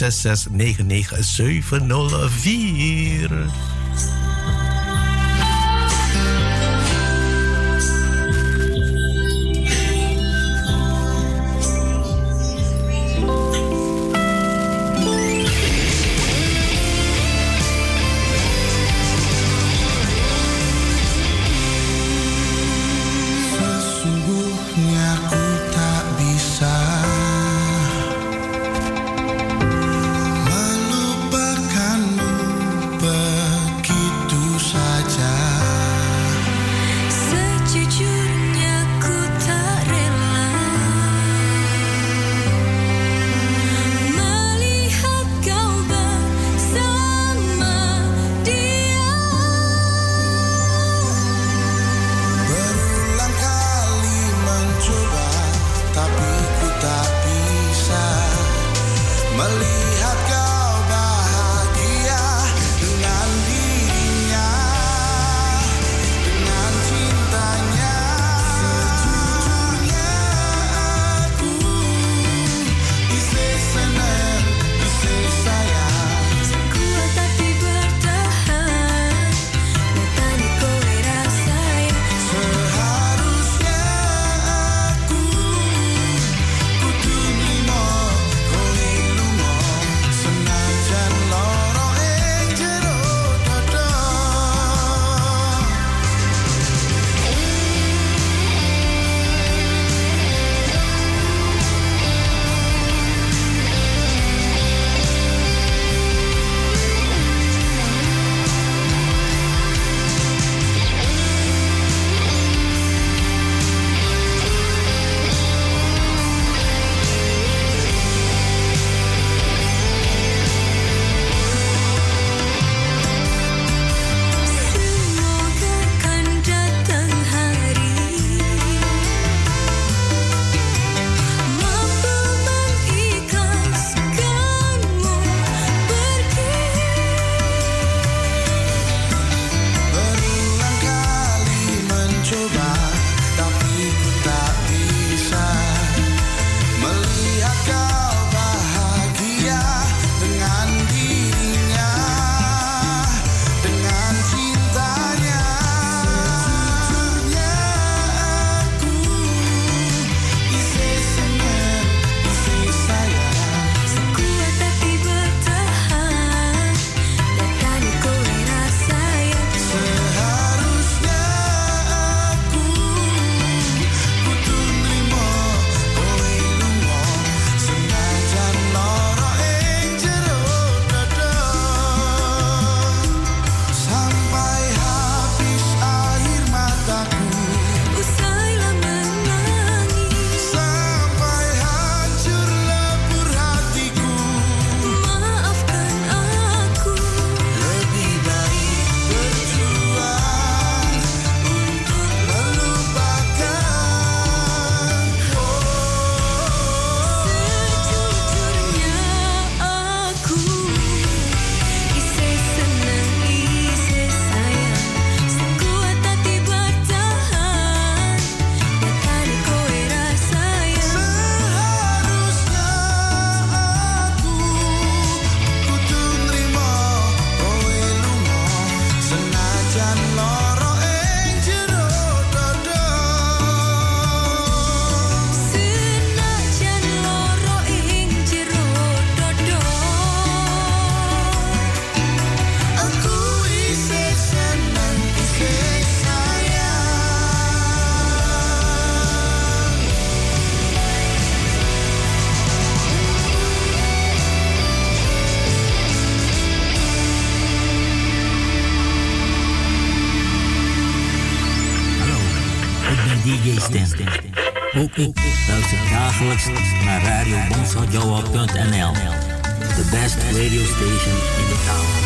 radio station in the town.